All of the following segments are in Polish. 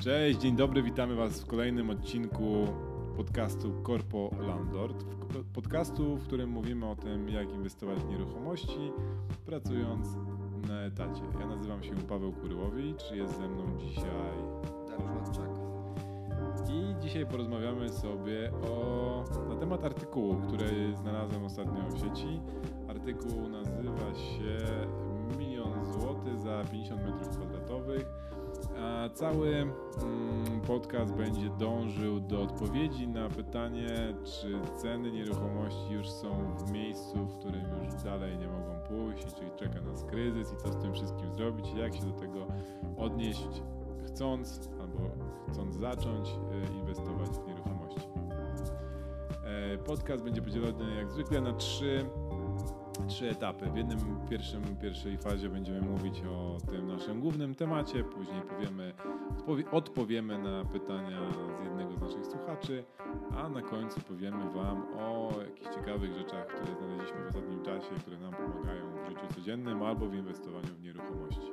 Cześć, dzień dobry, witamy Was w kolejnym odcinku podcastu Corpo Landlord. Podcastu, w którym mówimy o tym, jak inwestować w nieruchomości, pracując na etacie. Ja nazywam się Paweł Kuryłowicz, jest ze mną dzisiaj Dariusz Matczak. I dzisiaj porozmawiamy sobie o, na temat artykułu, który znalazłem ostatnio w sieci. Artykuł nazywa się Milion złotych za 50 metrów kwadratowych a cały mm, podcast będzie dążył do odpowiedzi na pytanie, czy ceny nieruchomości już są w miejscu, w którym już dalej nie mogą pójść, czyli czeka nas kryzys i co z tym wszystkim zrobić, jak się do tego odnieść, chcąc albo chcąc zacząć e, inwestować w nieruchomości. E, podcast będzie podzielony jak zwykle na trzy trzy etapy. W jednym pierwszym, pierwszej fazie będziemy mówić o tym naszym głównym temacie, później powiemy, odpowiemy na pytania z jednego z naszych słuchaczy, a na końcu powiemy Wam o jakichś ciekawych rzeczach, które znaleźliśmy w ostatnim czasie, które nam pomagają w życiu codziennym albo w inwestowaniu w nieruchomości.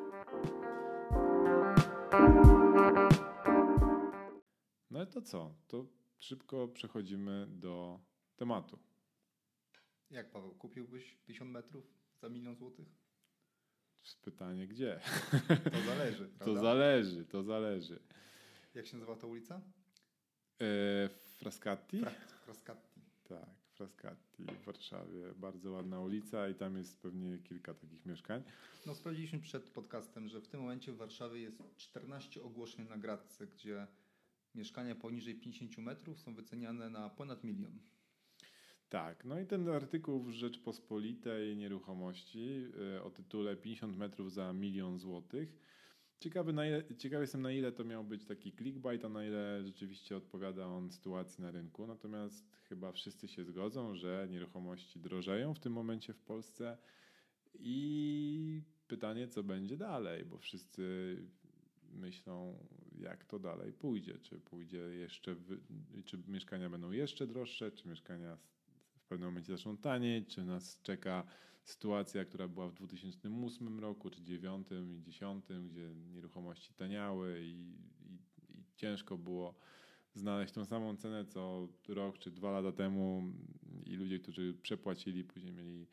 No i to co? To szybko przechodzimy do tematu. Jak Paweł, kupiłbyś 50 metrów za milion złotych? Pytanie gdzie? To zależy. Prawda? To zależy, to zależy. Jak się nazywa ta ulica? E, Frascati? Fra Frascati. Tak, Frascati w Warszawie. Bardzo ładna ulica i tam jest pewnie kilka takich mieszkań. No sprawdziliśmy przed podcastem, że w tym momencie w Warszawie jest 14 ogłoszeń na gradce, gdzie mieszkania poniżej 50 metrów są wyceniane na ponad milion. Tak, no i ten artykuł w Rzeczpospolitej Nieruchomości e, o tytule 50 metrów za milion złotych. Ciekawy, na ile, ciekawy jestem, na ile to miał być taki clickbait, a na ile rzeczywiście odpowiada on sytuacji na rynku. Natomiast chyba wszyscy się zgodzą, że nieruchomości drożeją w tym momencie w Polsce i pytanie, co będzie dalej, bo wszyscy myślą, jak to dalej pójdzie. Czy pójdzie jeszcze, czy mieszkania będą jeszcze droższe, czy mieszkania pewnym momencie zaczną tanieć, czy nas czeka sytuacja, która była w 2008 roku, czy 2009 i 2010, gdzie nieruchomości taniały i, i, i ciężko było znaleźć tą samą cenę co rok czy dwa lata temu i ludzie, którzy przepłacili, później mieli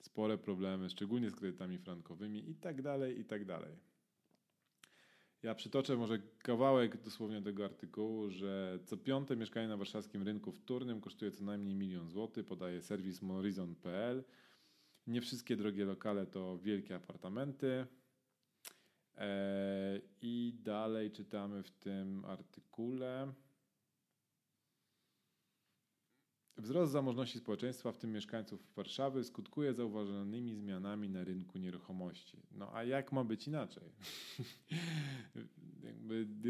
spore problemy, szczególnie z kredytami frankowymi i tak dalej, i tak dalej. Ja przytoczę może kawałek dosłownie tego artykułu, że co piąte mieszkanie na warszawskim rynku wtórnym kosztuje co najmniej milion złotych, podaje serwis morizon.pl. Nie wszystkie drogie lokale to wielkie apartamenty. Eee, I dalej czytamy w tym artykule. Wzrost zamożności społeczeństwa, w tym mieszkańców Warszawy, skutkuje zauważonymi zmianami na rynku nieruchomości. No a jak ma być inaczej?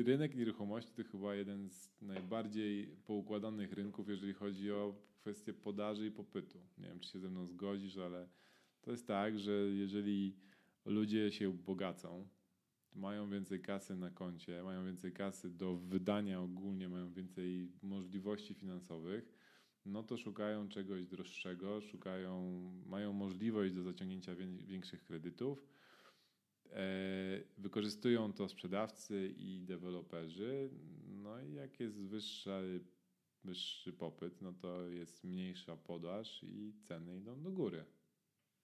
Rynek nieruchomości to chyba jeden z najbardziej poukładanych rynków, jeżeli chodzi o kwestię podaży i popytu. Nie wiem, czy się ze mną zgodzisz, ale to jest tak, że jeżeli ludzie się bogacą, mają więcej kasy na koncie, mają więcej kasy do wydania ogólnie, mają więcej możliwości finansowych, no to szukają czegoś droższego, szukają, mają możliwość do zaciągnięcia większych kredytów. E, wykorzystują to sprzedawcy i deweloperzy. No i jak jest wyższy, wyższy popyt, no to jest mniejsza podaż i ceny idą do góry.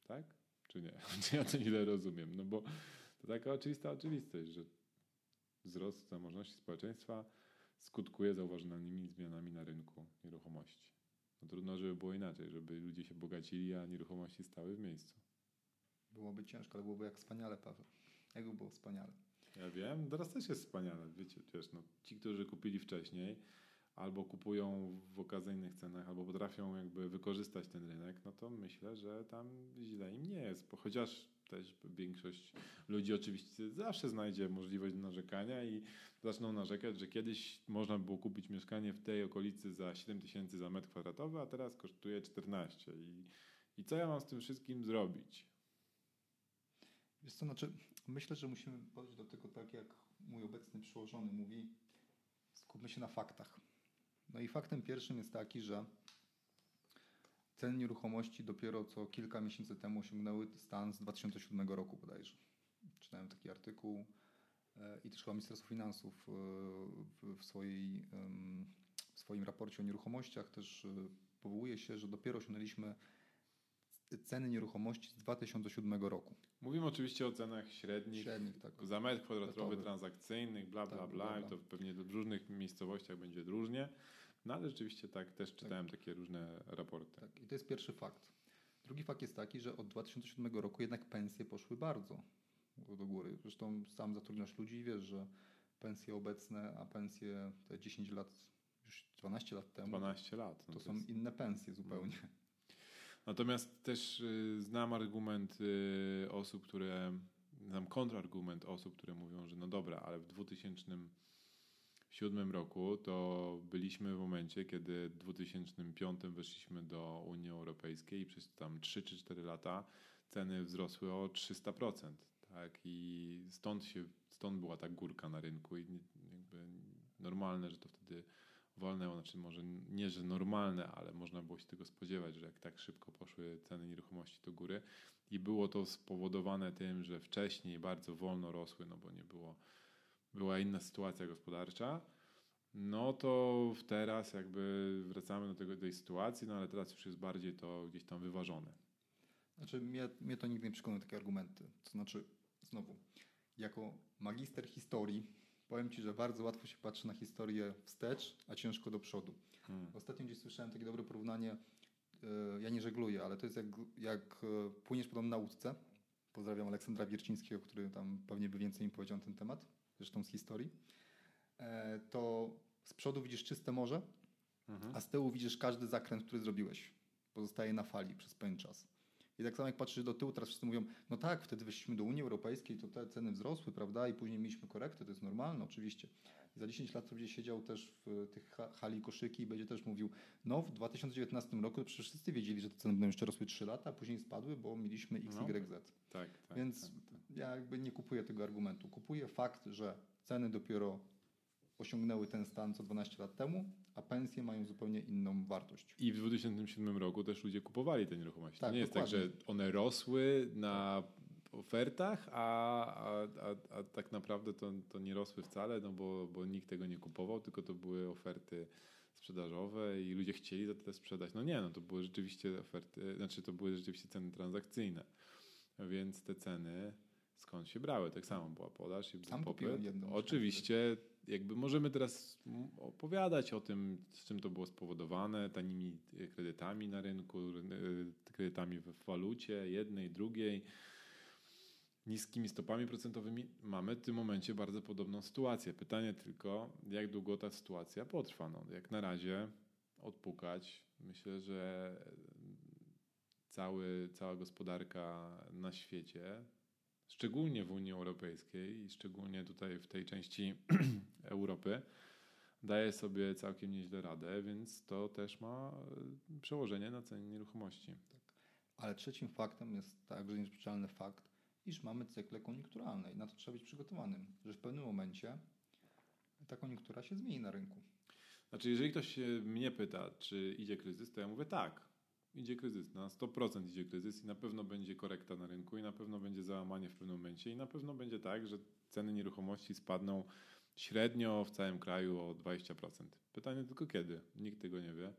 Tak? Czy nie? Ja to źle rozumiem? No bo to taka oczywista oczywistość, że wzrost zamożności społeczeństwa skutkuje zauważonymi zmianami na rynku nieruchomości. No trudno, żeby było inaczej, żeby ludzie się bogacili, a nieruchomości stały w miejscu. Byłoby ciężko, ale byłoby jak wspaniale, Paweł. Jak było wspaniale. Ja wiem, teraz też jest wspaniale. Wiecie, wiesz, no, ci, którzy kupili wcześniej, albo kupują w okazyjnych cenach, albo potrafią jakby wykorzystać ten rynek, no to myślę, że tam źle im nie jest. Bo chociaż też większość ludzi oczywiście zawsze znajdzie możliwość narzekania i zaczną narzekać, że kiedyś można było kupić mieszkanie w tej okolicy za 7 tysięcy za metr kwadratowy, a teraz kosztuje 14. I, I co ja mam z tym wszystkim zrobić? Wiesz co, znaczy, myślę, że musimy podejść do tego tak, jak mój obecny przełożony mówi, skupmy się na faktach. No i faktem pierwszym jest taki, że ceny nieruchomości dopiero co kilka miesięcy temu osiągnęły stan z 2007 roku bodajże. Czytałem taki artykuł e, i też chyba Ministerstwo Finansów e, w, swojej, w swoim raporcie o nieruchomościach też e, powołuje się, że dopiero osiągnęliśmy ceny nieruchomości z 2007 roku. Mówimy oczywiście o cenach średnich, średnich tak. za metr kwadratowy transakcyjnych, bla, bla, tak, bla, bla, bla. to pewnie w różnych miejscowościach będzie różnie, no ale rzeczywiście tak, też tak. czytałem tak. takie różne raporty. Tak, i to jest pierwszy fakt. Drugi fakt jest taki, że od 2007 roku jednak pensje poszły bardzo do góry. Zresztą sam zatrudniasz ludzi i wiesz, że pensje obecne, a pensje te 10 lat, już 12 lat temu. 12 lat. No to, to, są jest... inne pensje zupełnie. No. Natomiast też y, znam argument y, osób, które, znam kontrargument osób, które mówią, że no dobra, ale w 2007 roku to byliśmy w momencie, kiedy w 2005 weszliśmy do Unii Europejskiej i przez tam 3 czy 4 lata ceny wzrosły o 300%. Tak? I stąd, się, stąd była ta górka na rynku i jakby normalne, że to wtedy wolne, znaczy może nie, że normalne, ale można było się tego spodziewać, że jak tak szybko poszły ceny nieruchomości do góry i było to spowodowane tym, że wcześniej bardzo wolno rosły, no bo nie było, była inna sytuacja gospodarcza, no to teraz jakby wracamy do tego, tej sytuacji, no ale teraz już jest bardziej to gdzieś tam wyważone. Znaczy mnie, mnie to nigdy nie przekonuje takie argumenty. To znaczy, znowu, jako magister historii powiem Ci, że bardzo łatwo się patrzy na historię wstecz, a ciężko do przodu. Hmm. Ostatnio gdzieś słyszałem takie dobre porównanie, e, ja nie żegluję, ale to jest jak, jak e, płyniesz po na łódce. Pozdrawiam Aleksandra Wiercińskiego, który tam pewnie by więcej mi powiedział na ten temat, zresztą z historii. E, to z przodu widzisz czyste morze, mhm. a z tyłu widzisz każdy zakręt, który zrobiłeś. Pozostaje na fali przez pewien czas. I tak samo jak patrzysz do tyłu, teraz wszyscy mówią, no tak, wtedy weszliśmy do Unii Europejskiej, to te ceny wzrosły, prawda, i później mieliśmy korektę, to jest normalne, oczywiście. I za 10 lat to będzie siedział też w tych hali koszyki i będzie też mówił, no w 2019 roku przecież wszyscy wiedzieli, że te ceny będą jeszcze rosły 3 lata, a później spadły, bo mieliśmy X, no, Y. Tak, tak, Więc tak, tak. Ja jakby nie kupuję tego argumentu. Kupuję fakt, że ceny dopiero osiągnęły ten stan co 12 lat temu, a pensje mają zupełnie inną wartość. I w 2007 roku też ludzie kupowali te nieruchomości. Tak, to nie jest tak, że one rosły na ofertach, a, a, a, a, tak naprawdę to, to nie rosły wcale, no bo, bo nikt tego nie kupował, tylko to były oferty sprzedażowe i ludzie chcieli za tyle sprzedać. No nie, no to były rzeczywiście oferty, znaczy to były rzeczywiście ceny transakcyjne. Więc te ceny skąd się brały. Tak samo była podaż i Sam popyt. Jedną Oczywiście jakby możemy teraz opowiadać o tym, z czym to było spowodowane, tanimi kredytami na rynku, e, kredytami w walucie jednej, drugiej, niskimi stopami procentowymi. Mamy w tym momencie bardzo podobną sytuację. Pytanie tylko, jak długo ta sytuacja potrwa. No, jak na razie odpukać. Myślę, że cały, cała gospodarka na świecie szczególnie w Unii Europejskiej i szczególnie tutaj w tej części Europy, daje sobie całkiem nieźle radę, więc to też ma e, przełożenie na ceny nieruchomości. Tak. Ale trzecim faktem jest także niezaprzeczalny fakt, iż mamy cykle koniunkturalne i na to trzeba być przygotowanym, że w pewnym momencie ta koniunktura się zmieni na rynku. Znaczy, jeżeli ktoś mnie pyta, czy idzie kryzys, to ja mówię tak idzie kryzys, na 100% idzie kryzys i na pewno będzie korekta na rynku i na pewno będzie załamanie w pewnym momencie i na pewno będzie tak, że ceny nieruchomości spadną średnio w całym kraju o 20%. Pytanie tylko kiedy? Nikt tego nie wie.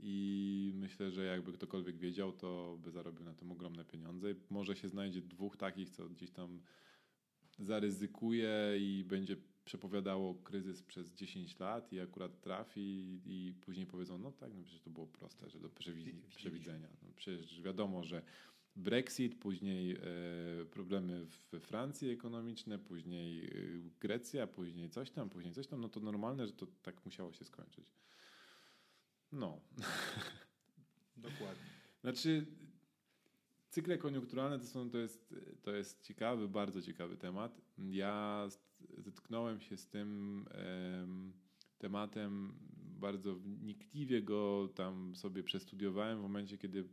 I myślę, że jakby ktokolwiek wiedział, to by zarobił na tym ogromne pieniądze. Może się znajdzie dwóch takich, co gdzieś tam zaryzykuje i będzie przepowiadało kryzys przez 10 lat i akurat trafi i później powiedzą, no tak, no przecież to było proste, że do przewidzenia. No przecież wiadomo, że Brexit, później e, problemy w Francji ekonomiczne, później e, Grecja, później coś tam, później coś tam, no to normalne, że to tak musiało się skończyć. No. Dokładnie. Znaczy, cykle koniunkturalne to, są, to, jest, to jest ciekawy, bardzo ciekawy temat. Ja zetknąłem się z tym tematem bardzo wnikliwie go tam sobie przestudiowałem w momencie, kiedy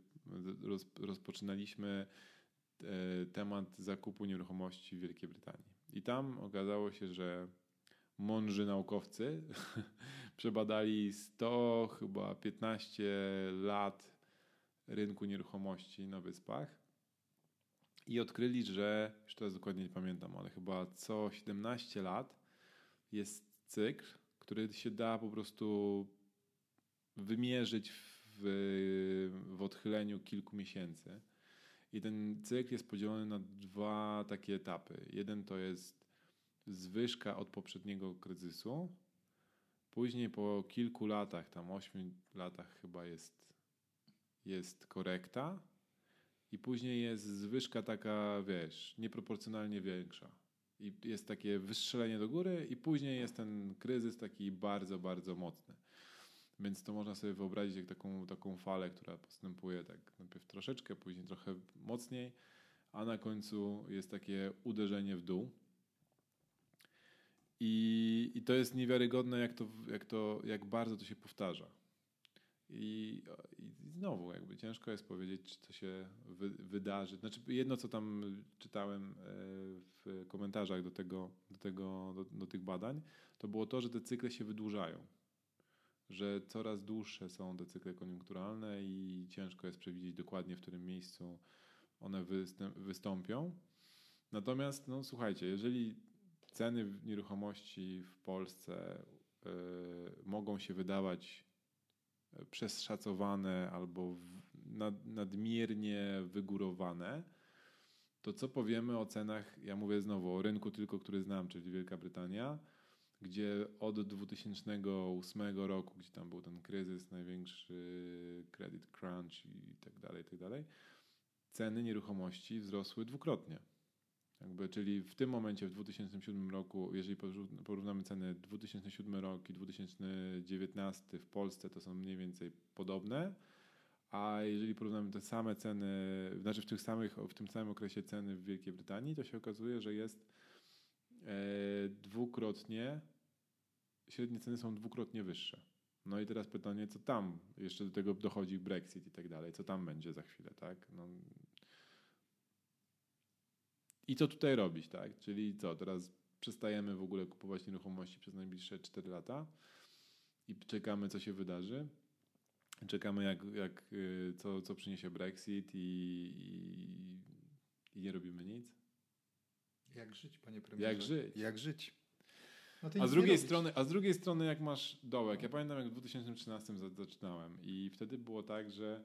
roz, rozpoczynaliśmy e, temat zakupu nieruchomości w Wielkiej Brytanii. I tam okazało się, że mądrzy naukowcy przebadali 100 chyba 15 lat rynku nieruchomości na wyspach i odkryli, że, już teraz dokładnie nie pamiętam, ale chyba co 17 lat jest cykl, który się da po prostu wymierzyć w, w odchyleniu kilku miesięcy. I ten cykl jest podzielony na dwa takie etapy. Jeden to jest zwyżka od poprzedniego kryzysu. Później po kilku latach, tam ośmiu latach chyba jest, jest korekta. I później jest zwyżka taka, wiesz, nieproporcjonalnie większa. I jest takie wystrzelenie do góry, i później jest ten kryzys taki bardzo, bardzo mocny. Więc to można sobie wyobrazić jak taką, taką falę, która postępuje tak najpierw troszeczkę, później trochę mocniej, a na końcu jest takie uderzenie w dół. I, i to jest niewiarygodne, jak, to, jak, to, jak bardzo to się powtarza. I, I znowu, jakby ciężko jest powiedzieć, czy to się wy, wydarzy. Znaczy, jedno, co tam czytałem e, w komentarzach do, tego, do, tego, do, do tych badań, to było to, że te cykle się wydłużają że coraz dłuższe są te cykle koniunkturalne i ciężko jest przewidzieć dokładnie, w którym miejscu one wystąpią. Natomiast, no słuchajcie, jeżeli ceny nieruchomości w Polsce y, mogą się wydawać przeszacowane albo nad, nadmiernie wygórowane, to co powiemy o cenach, ja mówię znowu o rynku tylko, który znam, czyli Wielka Brytania, gdzie od 2008 roku, gdzie tam był ten kryzys, największy credit crunch i tak dalej, i tak dalej, ceny nieruchomości wzrosły dwukrotnie. Jakby, czyli w tym momencie, w 2007 roku, jeżeli porównamy ceny 2007 rok i 2019 w Polsce, to są mniej więcej podobne, a jeżeli porównamy te same ceny, znaczy w, tych samych, w tym samym okresie ceny w Wielkiej Brytanii, to się okazuje, że jest E, dwukrotnie, średnie ceny są dwukrotnie wyższe. No i teraz pytanie, co tam? Jeszcze do tego dochodzi Brexit i tak dalej. Co tam będzie za chwilę, tak? No. I co tutaj robić, tak? Czyli co, teraz przestajemy w ogóle kupować nieruchomości przez najbliższe 4 lata i czekamy, co się wydarzy. Czekamy, jak, jak, y, co, co przyniesie Brexit i, i, i nie robimy nic. Jak żyć, panie premierze? Jak żyć? Jak żyć? No a, z drugiej strony, a z drugiej strony, jak masz dołek, ja pamiętam, jak w 2013 zaczynałem i wtedy było tak, że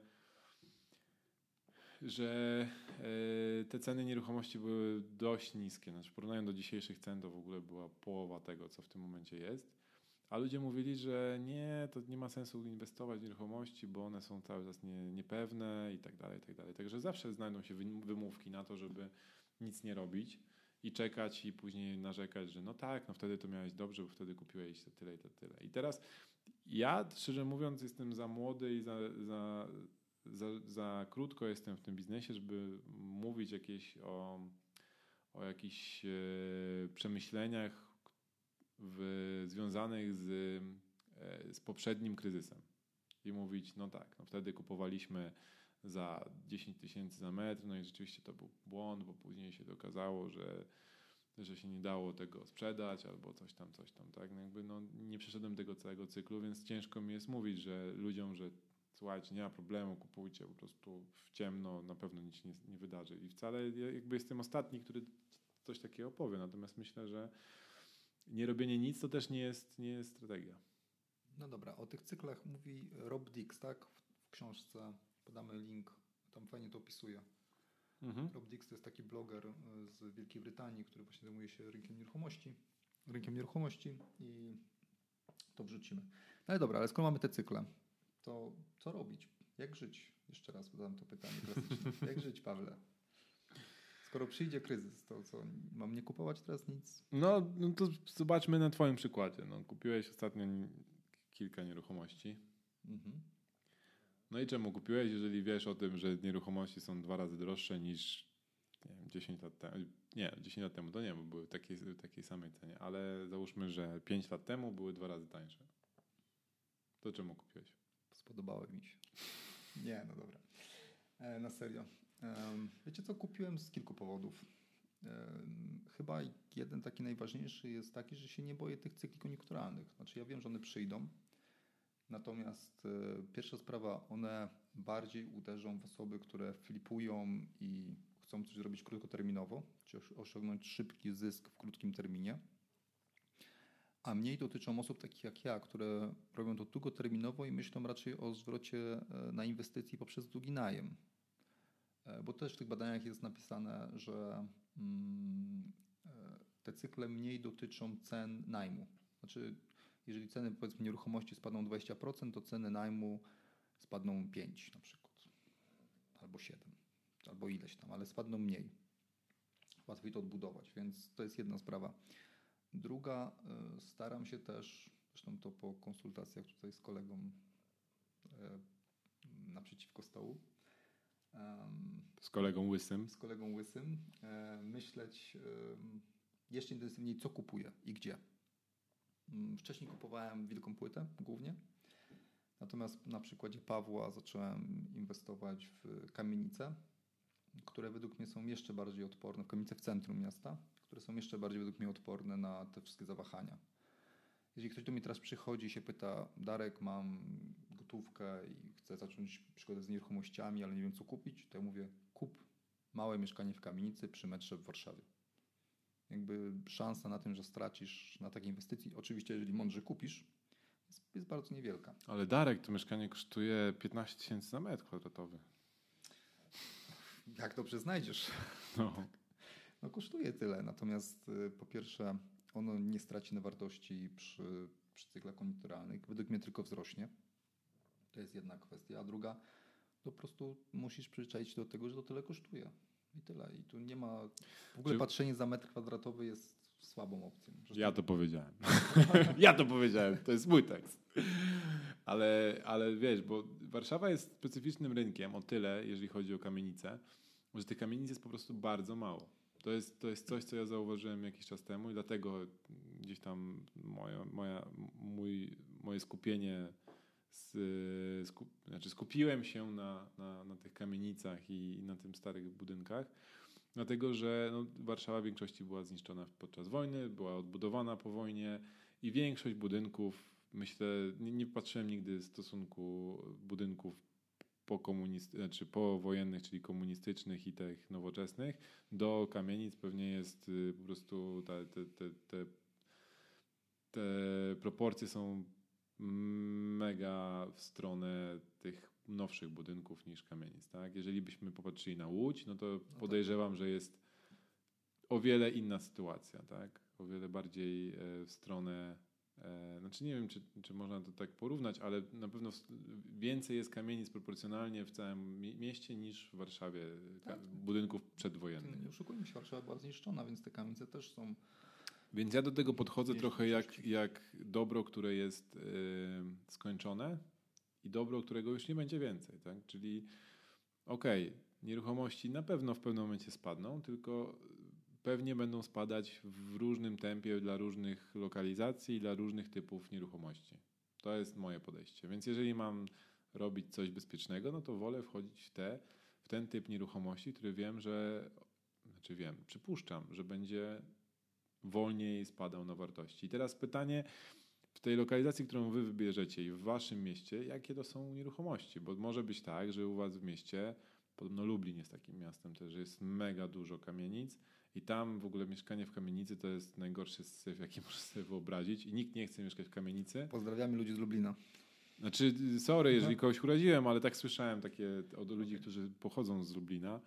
że e, te ceny nieruchomości były dość niskie. Znaczy, w porównaniu do dzisiejszych cen to w ogóle była połowa tego, co w tym momencie jest. A ludzie mówili, że nie, to nie ma sensu inwestować w nieruchomości, bo one są cały czas nie, niepewne i tak dalej, i tak dalej. Także zawsze znajdą się wymówki na to, żeby nic nie robić i czekać i później narzekać, że no tak, no wtedy to miałeś dobrze, bo wtedy kupiłeś tyle i tyle. I teraz ja, szczerze mówiąc, jestem za młody i za, za, za, za krótko jestem w tym biznesie, żeby mówić jakieś o, o jakichś e, przemyśleniach w, związanych z, e, z poprzednim kryzysem. I mówić, no tak, no wtedy kupowaliśmy za 10 tysięcy za metr, no i rzeczywiście to był błąd, bo później się okazało, że, że się nie dało tego sprzedać albo coś tam, coś tam, tak? No jakby no, nie przeszedłem tego całego cyklu, więc ciężko mi jest mówić, że ludziom, że słuchajcie, nie ma problemu, kupujcie po prostu w ciemno, na pewno nic nie, nie wydarzy. I wcale jakby jestem ostatni, który coś takiego powie, natomiast myślę, że nie robienie nic to też nie jest, nie jest strategia. No dobra, o tych cyklach mówi Rob Dix, tak? W książce podamy link, tam fajnie to opisuje. Mhm. Rob Dix to jest taki bloger e, z Wielkiej Brytanii, który właśnie zajmuje się rynkiem nieruchomości, rynkiem nieruchomości i to wrzucimy. No ale dobra, ale skoro mamy te cykle, to co robić? Jak żyć? Jeszcze raz zadam to pytanie klasyczne. Jak żyć, Pawle? Skoro przyjdzie kryzys, to co, mam nie kupować teraz nic? No, no to zobaczmy na twoim przykładzie. No, kupiłeś ostatnio kilka nieruchomości. Mhm. No i czemu kupiłeś, jeżeli wiesz o tym, że nieruchomości są dwa razy droższe niż nie wiem, 10 lat temu. Nie, 10 lat temu to nie, bo były w takiej, takiej samej cenie, ale załóżmy, że 5 lat temu były dwa razy tańsze. To czemu kupiłeś? Spodobały mi się. Nie, no dobra. E, na serio. wiecie co, kupiłem z kilku powodów. chyba jeden taki najważniejszy jest taki, że się nie boję tych cykli koniunkturalnych. Znaczy ja wiem, że one przyjdą, Natomiast e, pierwsza sprawa, one bardziej uderzą w osoby, które flipują i chcą coś zrobić krótkoterminowo, czy osiągnąć szybki zysk w krótkim terminie. A mniej dotyczą osób takich jak ja, które robią to długoterminowo i myślą raczej o zwrocie e, na inwestycji poprzez długi najem. E, bo też w tych badaniach jest napisane, że mm, e, te cykle mniej dotyczą cen najmu. Znaczy, jeżeli ceny powiedzmy nieruchomości spadną 20%, to ceny najmu spadną 5 na przykład, albo 7, albo ileś tam, ale spadną mniej. Łatwiej to odbudować, więc to jest jedna sprawa. Druga, y, staram się też, zresztą to po konsultacjach tutaj z kolegą y, naprzeciwko stołu, z kolegą Łysym. Z kolegą Łysym. Y, myśleć jeszcze intensywniej, co kupuję i gdzie. Mm, wcześniej kupowałem wielką płytę głównie, natomiast na przykładzie Pawła zacząłem inwestować w kamienice, które według mnie są jeszcze bardziej odporne, kamienice w centrum miasta, które są jeszcze bardziej według mnie odporne na te wszystkie zawahania. Jeżeli ktoś do mnie teraz przychodzi i się pyta, Darek, mam gotówkę i chcę zacząć przygodę z nieruchomościami, ale nie wiem co kupić, to ja mówię, kup małe mieszkanie w kamienicy przy metrze w Warszawie jakby szansa na tym, że stracisz na takiej inwestycji, oczywiście jeżeli mądrze kupisz, jest, jest bardzo niewielka. Ale Darek, to mieszkanie kosztuje 15 tysięcy na metr kwadratowy. Jak dobrze znajdziesz. No. No kosztuje tyle, natomiast y, po pierwsze ono nie straci na wartości przy, przy cyklach koniunkturalnych. Według mnie tylko wzrośnie. To jest jedna kwestia. A druga, to po prostu musisz przyzwyczaić się do tego, że to tyle kosztuje. I tyle. I tu nie ma. W ogóle Czy... patrzenie za metr kwadratowy jest słabą opcją. Ja to powiedziałem. ja to powiedziałem. To jest mój tekst. Ale, ale wiesz, bo Warszawa jest specyficznym rynkiem o tyle, jeżeli chodzi o kamienice, że tych kamienic jest po prostu bardzo mało. To jest, to jest coś, co ja zauważyłem jakiś czas temu i dlatego gdzieś tam moja, moja, mój, moje skupienie skup, znaczy skupiłem się na, na, na tych kamienicach i, i na tym starych budynkach, dlatego że no, Warszawa w większości była zniszczona podczas wojny, była odbudowana po wojnie i większość budynków, myślę, nie, nie patrzyłem nigdy stosunku budynków po komunisty, znaczy powojennych, czyli komunistycznych i tych nowoczesnych, do kamienic pewnie jest y, po prostu te, te, te, te, te proporcje są mega w stronę tych nowszych budynków niż kamienic. Tak? Jeżeli byśmy popatrzyli na Łódź, no to no tak. podejrzewam, że jest o wiele inna sytuacja, tak? o wiele bardziej e, w stronę znaczy nie wiem, czy, czy można to tak porównać, ale na pewno więcej jest kamienic proporcjonalnie w całym mieście niż w Warszawie tak. budynków przedwojennych. Nie oszukujmy się, Warszawa była zniszczona, więc te kamienice też są więc ja do tego podchodzę trochę jak, jak dobro, które jest yy, skończone i dobro, którego już nie będzie więcej. Tak? Czyli okej, okay, nieruchomości na pewno w pewnym momencie spadną, tylko pewnie będą spadać w różnym tempie dla różnych lokalizacji dla różnych typów nieruchomości. To jest moje podejście. Więc jeżeli mam robić coś bezpiecznego, no to wolę wchodzić w, te, w ten typ nieruchomości, który wiem, że, znaczy wiem, przypuszczam, że będzie wolniej spadał na wartości. I teraz pytanie w tej lokalizacji, którą wy wybierzecie i w waszym mieście, jakie to są nieruchomości? Bo może być tak, że u was w mieście, podobno Lublin jest takim miastem też, jest mega dużo kamienic i tam w ogóle mieszkanie w kamienicy to jest najgorszy syf, jaki możesz sobie wyobrazić i nikt nie chce mieszkać w kamienicy. Pozdrawiamy ludzi z Lublina. Znaczy, sorry, jeżeli kogoś uraziłem, ale tak słyszałem takie od ludzi, którzy pochodzą z Lublina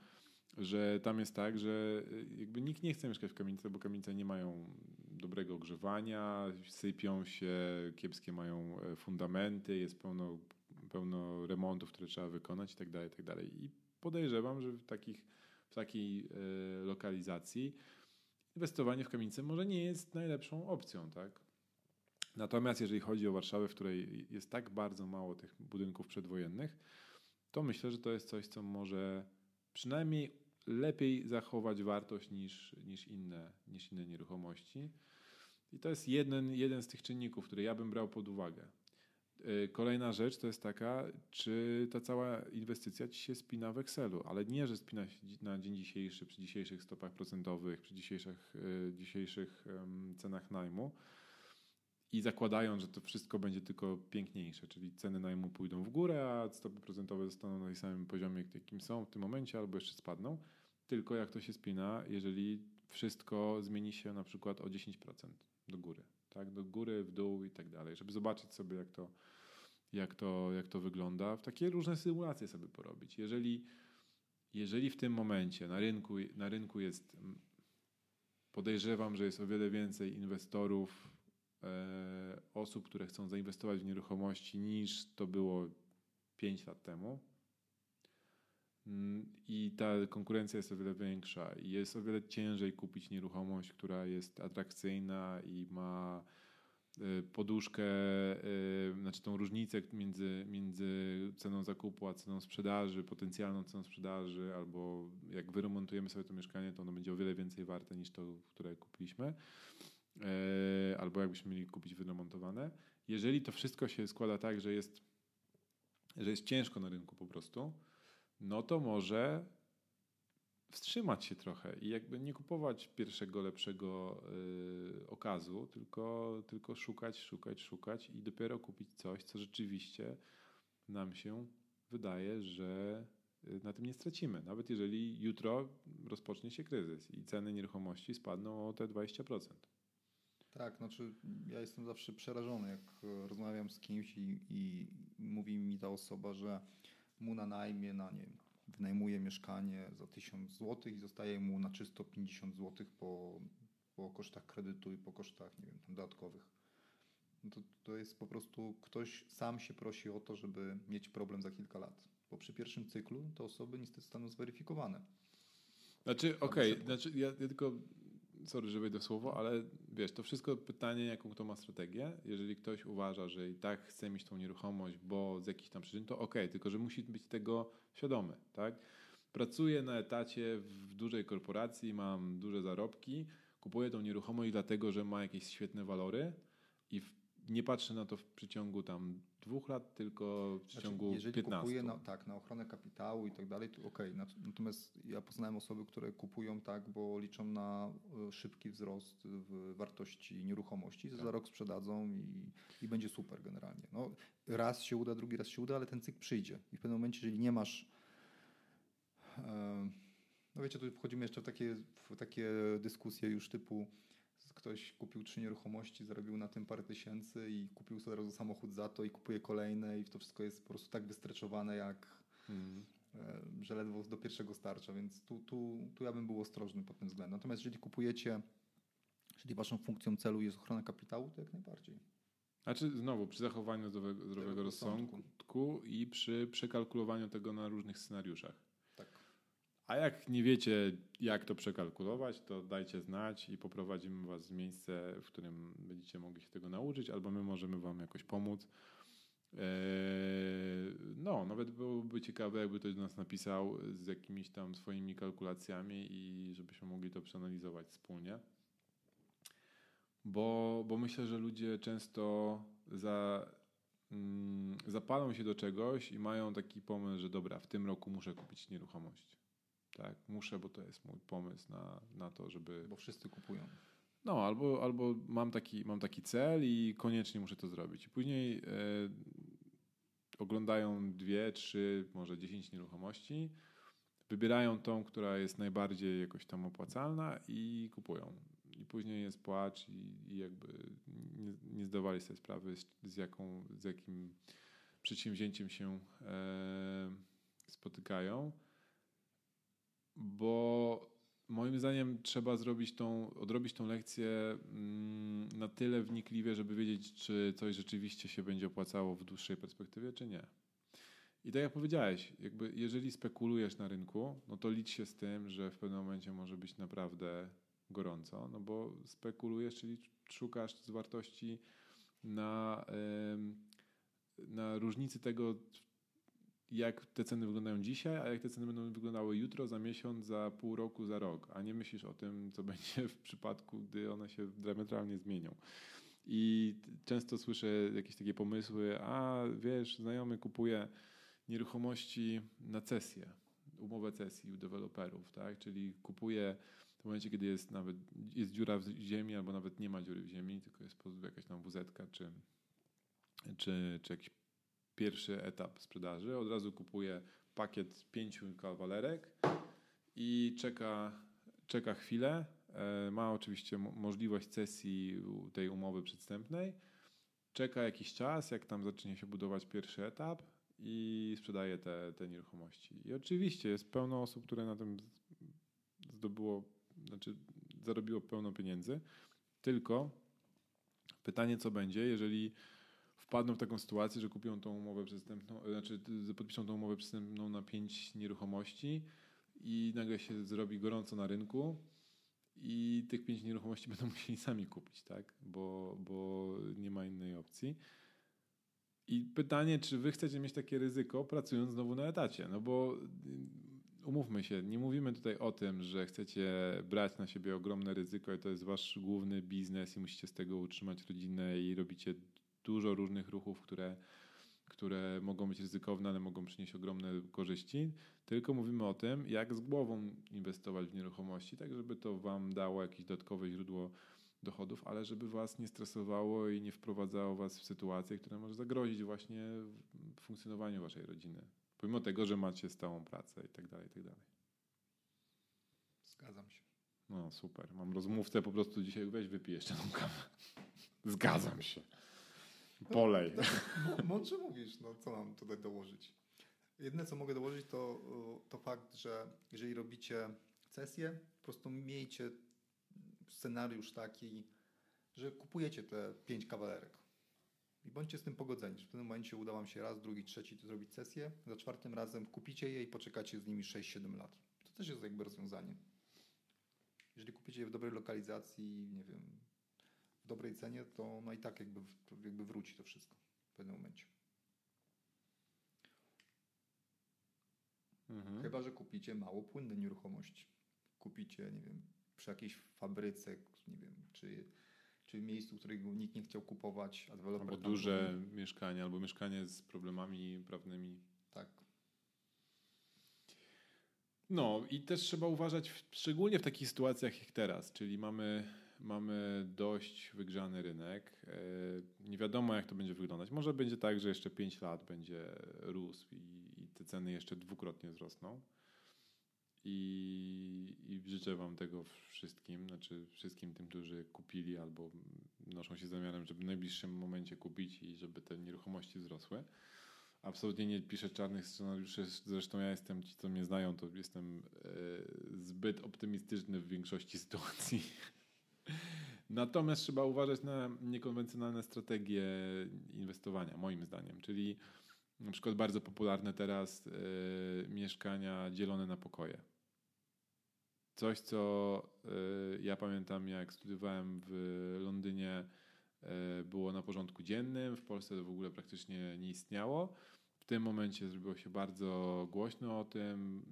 że tam jest tak, że y, jakby nikt nie chce mieszkać w kamienicy, bo kamienice nie mają dobrego ogrzewania, sypią się, kiepskie mają e, fundamenty, jest pełno, pełno remontów, które trzeba wykonać itd., tak itd. Tak I podejrzewam, że w, takich, w takiej e, lokalizacji inwestowanie w kamienicę może nie jest najlepszą opcją, tak? Natomiast jeżeli chodzi o Warszawę, w której jest tak bardzo mało tych budynków przedwojennych, to myślę, że to jest coś, co może przynajmniej lepiej zachować wartość niż, niż, inne, niż inne nieruchomości. I to jest jeden, jeden z tych czynników, które ja bym brał pod uwagę. E, kolejna rzecz to jest taka, czy ta cała inwestycja ci się spina w Excelu, ale nie, że spina się na dzień dzisiejszy, przy dzisiejszych stopach procentowych, przy dzisiejszych, e, dzisiejszych cenach najmu. I zakładają, że to wszystko będzie tylko piękniejsze, czyli ceny najmu pójdą w górę, a stopy procentowe zostaną na tym samym poziomie, jakim są w tym momencie, albo jeszcze spadną. tylko jak to się spina, jeżeli wszystko zmieni się na przykład o 10% do góry, tak? Do góry, w dół i tak dalej, żeby zobaczyć sobie, jak to, jak to, jak to wygląda. W takie różne symulacje sobie porobić. Jeżeli, jeżeli w tym momencie na rynku, na rynku jest, podejrzewam, że jest o wiele więcej inwestorów, e, osób, które chcą zainwestować w nieruchomości niż to było 5 lat temu, I ta konkurencja jest o wiele większa i jest o wiele ciężej kupić nieruchomość, która jest atrakcyjna i ma y, poduszkę, y, znaczy tą różnicę między, między ceną zakupu a ceną sprzedaży, potencjalną ceną sprzedaży, albo jak wyremontujemy sobie to mieszkanie, to ono będzie o wiele więcej warte niż to, które kupiliśmy, y, albo jakbyśmy mieli kupić wyremontowane. Jeżeli to wszystko się składa tak, że jest, że jest ciężko na rynku po prostu, no to może wstrzymać się trochę i jakby nie kupować pierwszego lepszego y, okazu, tylko, tylko szukać, szukać, szukać i dopiero kupić coś, co rzeczywiście nam się wydaje, że y, na tym nie stracimy. Nawet jeżeli jutro rozpocznie się kryzys i ceny nieruchomości spadną o te 20%. Tak, znaczy ja jestem zawsze przerażony, jak rozmawiam z kimś i, i mówi mi ta osoba, że mu na najmie, na nie wynajmuje mieszkanie za 1000 zł i zostaje mu na czysto 50 zł po, po kosztach kredytu i po kosztach, nie wiem, tam dodatkowych. No to, to jest po prostu ktoś sam się prosi o to, żeby mieć problem za kilka lat. Bo przy pierwszym cyklu te osoby niestety zostaną zweryfikowane. Znaczy, okej, okay, znaczy ja, ja tylko sorry, że wejdę w słowo, ale wiesz, to wszystko pytanie, jaką kto ma strategię. Jeżeli ktoś uważa, że i tak chce mieć tą nieruchomość, bo z jakichś tam przyczyn, to okay, tylko że musi być tego świadomy, tak? Pracuję na etacie w dużej korporacji, mam duże zarobki, kupuję tą nieruchomość dlatego, że ma jakieś świetne walory i w, nie patrzę na to w przeciągu tam dwóch lat, tylko w przeciągu znaczy, jeżeli 15. Jeżeli kupuję na, tak, na ochronę kapitału i tak dalej, to okej. Okay. Natomiast ja poznałem osoby, które kupują tak, bo liczą na e, szybki wzrost w wartości nieruchomości, tak. za rok sprzedadzą i, i będzie super generalnie. No, raz się uda, drugi raz się uda, ale ten cykl przyjdzie. I w pewnym momencie, jeżeli nie masz no wiecie, tu wchodzimy jeszcze w takie, w takie dyskusje już typu ktoś kupił trzy nieruchomości, zarobił na tym parę tysięcy i kupił sobie od razu samochód za to i kupuje kolejne i to wszystko jest po prostu tak wystreczowane jak mm. że ledwo do pierwszego starcza, więc tu, tu, tu ja bym był ostrożny pod tym względem. Natomiast jeżeli kupujecie, jeżeli waszą funkcją celu jest ochrona kapitału, to jak najbardziej. Znaczy znowu przy zachowaniu zdrowego, zdrowego rozsądku i przy przekalkulowaniu tego na różnych scenariuszach. A jak nie wiecie, jak to przekalkulować, to dajcie znać i poprowadzimy Was w miejsce, w którym będziecie mogli się tego nauczyć, albo my możemy Wam jakoś pomóc. Eee, no, nawet byłoby ciekawe, jakby ktoś do nas napisał z jakimiś tam swoimi kalkulacjami i żebyśmy mogli to przeanalizować wspólnie. Bo, bo myślę, że ludzie często za, mm, zapalą się do czegoś i mają taki pomysł, że dobra, w tym roku muszę kupić nieruchomość tak, muszę, bo to jest mój pomysł na, na to, żeby... Bo wszyscy kupują. No, albo, albo mam, taki, mam taki cel i koniecznie muszę to zrobić. I później e, oglądają dwie, trzy, może dziesięć nieruchomości, wybierają tą, która jest najbardziej jakoś tam opłacalna i kupują. I później jest płacz i, i jakby nie, nie zdawali sobie sprawy, z, z, jaką, z jakim przedsięwzięciem się e, spotykają bo moim zdaniem trzeba zrobić tą, odrobić tą lekcję mm, na tyle wnikliwie, żeby wiedzieć, czy coś rzeczywiście się będzie opłacało w dłuższej perspektywie, czy nie. I tak jak powiedziałeś, jakby jeżeli spekulujesz na rynku, no to licz się z tym, że w pewnym momencie może być naprawdę gorąco, no bo spekulujesz, czyli szukasz z wartości na, na różnicy tego, jak te ceny wyglądają dzisiaj, a jak te ceny będą wyglądały jutro, za miesiąc, za pół roku, za rok, a nie myślisz o tym, co będzie w przypadku, gdy one się diametralnie zmienią. I często słyszę jakieś takie pomysły, a wiesz, znajomy kupuje nieruchomości na cesję, umowę cesji u deweloperów, tak? Czyli kupuje w momencie, kiedy jest nawet jest dziura w ziemi, albo nawet nie ma dziury w ziemi, tylko jest jakaś tam wuzetka, czy, czy, czy jakiś pierwszy etap sprzedaży, od razu kupuję pakiet pięciu kawalerek i czeka, czeka chwilę. E, ma oczywiście możliwość cesji tej umowy przedstępnej. Czeka jakiś czas, jak tam zacznie się budować pierwszy etap i sprzedaje te, te nieruchomości. I oczywiście jest pełno osób, które na tym zdobyło, znaczy zarobiło pełno pieniędzy, tylko pytanie, co będzie, jeżeli wpadną w taką sytuację, że kupią tą umowę przestępną, znaczy podpiszą tą umowę przestępną na pięć nieruchomości i nagle się zrobi gorąco na rynku i tych pięć nieruchomości będą musieli sami kupić, tak? Bo, bo nie ma innej opcji. I pytanie, czy wy chcecie mieć takie ryzyko, pracując znowu na etacie? No bo y, umówmy się, nie mówimy tutaj o tym, że chcecie brać na siebie ogromne ryzyko i to jest wasz główny biznes i musicie z tego utrzymać rodzinę i robicie dużo różnych ruchów, które, które mogą być ryzykowne, ale mogą przynieść ogromne korzyści. Tylko mówimy o tym, jak z głową inwestować w nieruchomości, tak żeby to wam dało jakieś dodatkowe źródło dochodów, ale żeby was nie stresowało i nie wprowadzało was w sytuację, która może zagrozić właśnie funkcjonowaniu waszej rodziny. Pomimo tego, że macie stałą pracę i tak dalej, i tak dalej. Zgadzam się. No super. Mam rozmówcę, po prostu dzisiaj weź wypij jeszcze tą kawę. Zgadzam się. Polej. Mądrze mówisz, no co mam tutaj dołożyć? Jedne, co mogę dołożyć, to, to fakt, że jeżeli robicie sesję, po prostu miejcie scenariusz taki, że kupujecie te pięć kawalerek. I bądźcie z tym pogodzeni, w tym momencie uda Wam się raz, drugi, trzeci zrobić sesję, za czwartym razem kupicie je i poczekacie z nimi 6-7 lat. To też jest jakby rozwiązanie. Jeżeli kupicie je w dobrej lokalizacji, nie wiem, dobrej cenie, to no i tak jakby, jakby wróci to wszystko w pewnym momencie. Mhm. Chyba, że kupicie mało płynne nieruchomości. Kupicie, nie wiem, przy jakiejś fabryce, nie wiem, czy, czy miejscu, którego nikt nie chciał kupować. Albo duże był... mieszkanie, albo mieszkanie z problemami prawnymi. Tak. No i też trzeba uważać, szczególnie w takich sytuacjach jak teraz, czyli mamy mamy dość wygrzany rynek. E, nie wiadomo, jak to będzie wyglądać. Może będzie tak, że jeszcze 5 lat będzie rósł i, i te ceny jeszcze dwukrotnie wzrosną. I, I życzę Wam tego wszystkim, znaczy wszystkim tym, którzy kupili albo noszą się zamiarem, żeby w najbliższym momencie kupić i żeby te nieruchomości wzrosły. Absolutnie nie piszę czarnych scenariuszy, zresztą ja jestem, ci co mnie znają, to jestem e, zbyt optymistyczny w większości sytuacji. Natomiast trzeba uważać na niekonwencjonalne strategie inwestowania, moim zdaniem, czyli na przykład bardzo popularne teraz y, mieszkania dzielone na pokoje. Coś, co y, ja pamiętam, jak studiowałem w Londynie, y, było na porządku dziennym, w Polsce to w ogóle praktycznie nie istniało. W tym momencie zrobiło się bardzo głośno o tym,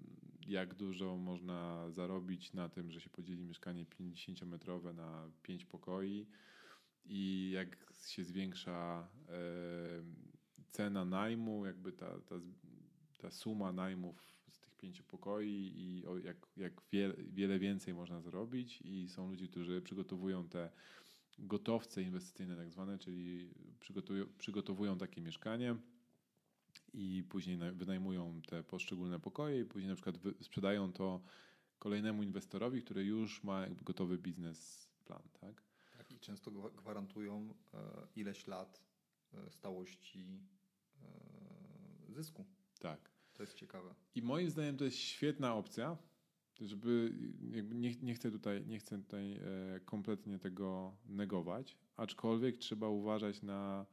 jak dużo można zarobić na tym, że się podzieli mieszkanie 50-metrowe na 5 pokoi i jak się zwiększa cena najmu, jakby ta, ta, ta suma najmów z tych pięciu pokoi i jak, jak wiele więcej można zrobić. I są ludzie, którzy przygotowują te gotowce inwestycyjne tak zwane, czyli przygotowują takie mieszkanie i później wynajmują te poszczególne pokoje i później na przykład sprzedają to kolejnemu inwestorowi, który już ma jakby gotowy biznesplan, tak? Tak i często gwarantują e, ileś lat e, stałości e, zysku. Tak. To jest ciekawe. I moim zdaniem to jest świetna opcja, żeby nie, nie chcę tutaj, nie chcę tutaj kompletnie tego negować, aczkolwiek trzeba uważać na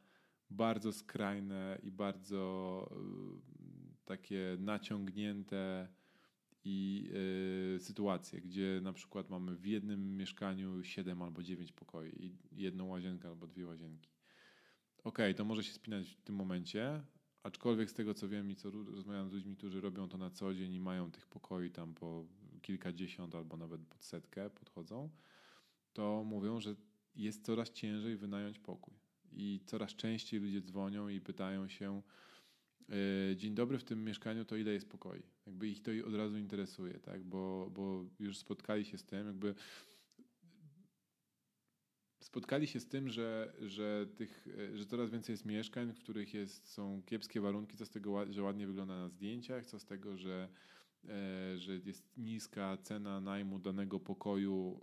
bardzo skrajne i bardzo y, takie naciągnięte i y, sytuacje, gdzie na przykład mamy w jednym mieszkaniu 7 albo 9 pokoi i jedną łazienkę albo dwie łazienki. Okej, okay, to może się spinać w tym momencie, aczkolwiek z tego co wiem i co rozmawiam z ludźmi, którzy robią to na co dzień i mają tych pokoi tam po kilkadziesiąt albo nawet pod setkę podchodzą, to mówią, że jest coraz ciężej wynająć pokój i coraz częściej ludzie dzwonią i pytają się, e, dzień dobry, w tym mieszkaniu to ile jest pokoi? Jakby ich to od razu interesuje, tak? bo, bo już spotkali się z tym, jakby spotkali się z tym, że, że, tych, e, że coraz więcej jest mieszkań, w których jest, są kiepskie warunki, co z tego, że ładnie wygląda na zdjęciach, co z tego, że że jest niska cena najmu danego pokoju,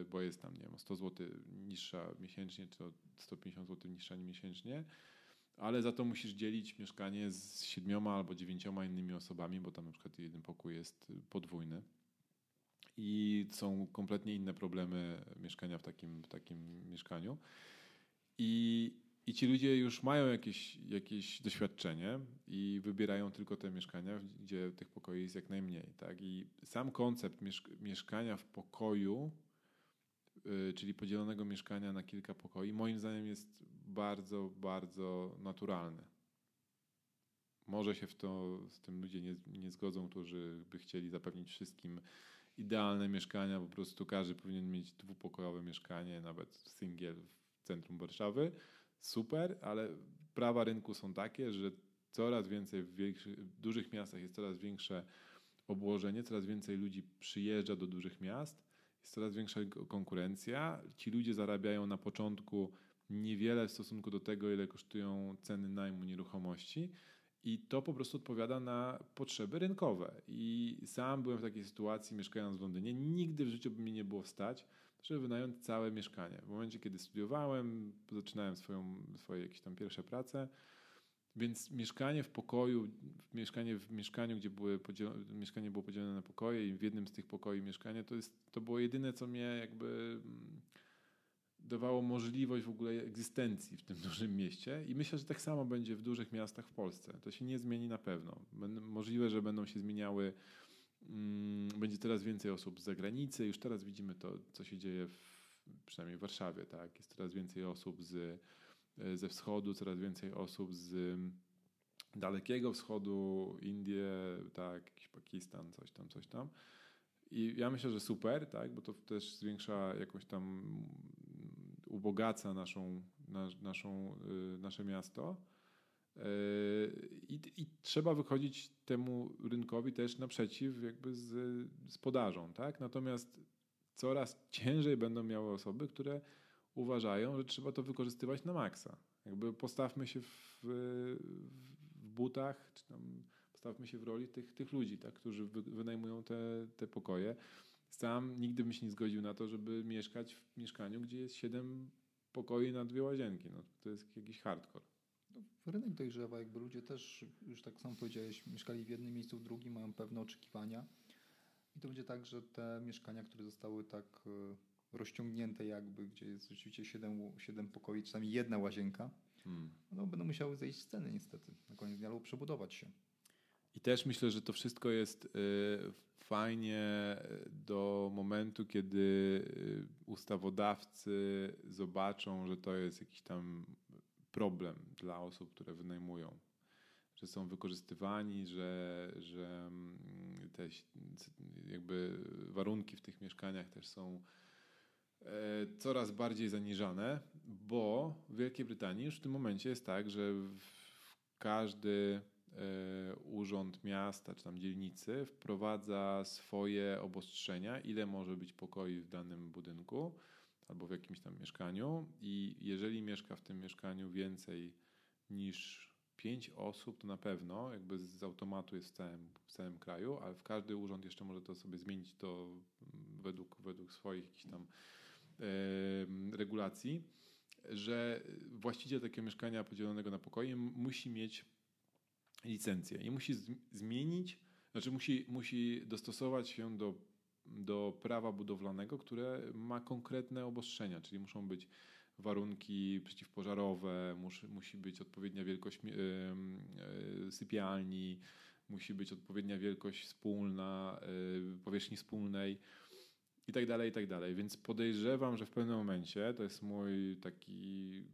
e, bo jest tam, nie wiem, 100 zł niższa miesięcznie, czy 150 zł niższa miesięcznie, ale za to musisz dzielić mieszkanie z siedmioma albo dziewięcioma innymi osobami, bo tam na przykład jeden pokój jest podwójny. I są kompletnie inne problemy mieszkania w takim, w takim mieszkaniu. I, I ci ludzie już mają jakieś, jakieś doświadczenie i wybierają tylko te mieszkania, gdzie tych pokoi jest jak najmniej. Tak? I sam koncept mieszkania w pokoju, yy, czyli podzielonego mieszkania na kilka pokoi, moim zdaniem jest bardzo, bardzo naturalny. Może się w to, z tym ludzie nie, nie zgodzą, którzy by chcieli zapewnić wszystkim idealne mieszkania, po prostu każdy powinien mieć dwupokojowe mieszkanie, nawet singiel w centrum Warszawy. Super, ale prawa rynku są takie, że coraz więcej w, w dużych miastach jest coraz większe obłożenie, coraz więcej ludzi przyjeżdża do dużych miast, jest coraz większa konkurencja. Ci ludzie zarabiają na początku niewiele w stosunku do tego, ile kosztują ceny najmu nieruchomości. I to po prostu odpowiada na potrzeby rynkowe. I sam byłem w takiej sytuacji, mieszkając w Londynie. Nigdy w życiu by mi nie było stać, żeby wynająć całe mieszkanie. W momencie, kiedy studiowałem, zaczynałem swoją, swoje jakieś tam pierwsze prace, więc mieszkanie w pokoju, mieszkanie w mieszkaniu, gdzie były mieszkanie było podzielone na pokoje i w jednym z tych pokoi mieszkanie, to, jest, to było jedyne, co mnie jakby mm, dawało możliwość w ogóle egzystencji w tym dużym mieście i myślę, że tak samo będzie w dużych miastach w Polsce. To się nie zmieni na pewno. Możliwe, że będą się zmieniały, będzie teraz więcej osób z zagranicy, już teraz widzimy to, co się dzieje w, przynajmniej w Warszawie, tak? Jest coraz więcej osób z, e, ze wschodu, coraz więcej osób z dalekiego wschodu, Indie, tak, jakiś Pakistan, coś tam, coś tam. I ja myślę, że super, tak, bo to też zwiększa jakąś tam ubogaca naszą, naszą, y, nasze miasto. Y, I, I, trzeba wychodzić temu rynkowi też naprzeciw jakby z, z podażą. Tak? Natomiast coraz ciężej będą miały osoby, które uważają, że trzeba to wykorzystywać na maksa. Jakby postawmy się w, w butach, czy tam postawmy się w roli tych, tych ludzi, tak, którzy wynajmują te, te pokoje. Sam nigdy bym się nie zgodził na to, żeby mieszkać w mieszkaniu, gdzie jest siedem pokoi na dwie łazienki. No, to jest jakiś hardcore. No, rynek dojrzewa, jakby ludzie też, już tak sam powiedziałeś, mieszkali w jednym miejscu, w drugim, mają pewne oczekiwania. I to będzie tak, że te mieszkania, które zostały tak e, rozciągnięte jakby, gdzie jest rzeczywiście siedem, siedem pokoi, czasami jedna łazienka, hmm. no, będą musiały zejść z ceny niestety na koniec dnia albo przebudować się. I też myślę, że to wszystko jest y, fajnie do momentu, kiedy ustawodawcy zobaczą, że to jest jakiś tam problem dla osób, które wynajmują. Że są wykorzystywani, że, że mm, te jakby warunki w tych mieszkaniach też są e, coraz bardziej zaniżane, bo w Wielkiej Brytanii już w tym momencie jest tak, że każdy E, urząd miasta czy tam dzielnicy wprowadza swoje obostrzenia, ile może być pokoi w danym budynku albo w jakimś tam mieszkaniu. I jeżeli mieszka w tym mieszkaniu więcej niż pięć osób, to na pewno jakby z automatu jest w całym, w całym kraju, ale w każdy urząd jeszcze może to sobie zmienić to według, według swoich jakichś tam regulacji, że właściciel takiego mieszkania podzielonego na pokoje musi mieć licencję i musi zmienić, znaczy musi, musi dostosować się do, do prawa budowlanego, które ma konkretne obostrzenia, czyli muszą być warunki przeciwpożarowe, musi, musi być odpowiednia wielkość yy, sypialni, musi być odpowiednia wielkość wspólna, yy, powierzchni wspólnej i tak dalej, i tak dalej. Więc podejrzewam, że w pewnym momencie, to jest mój taki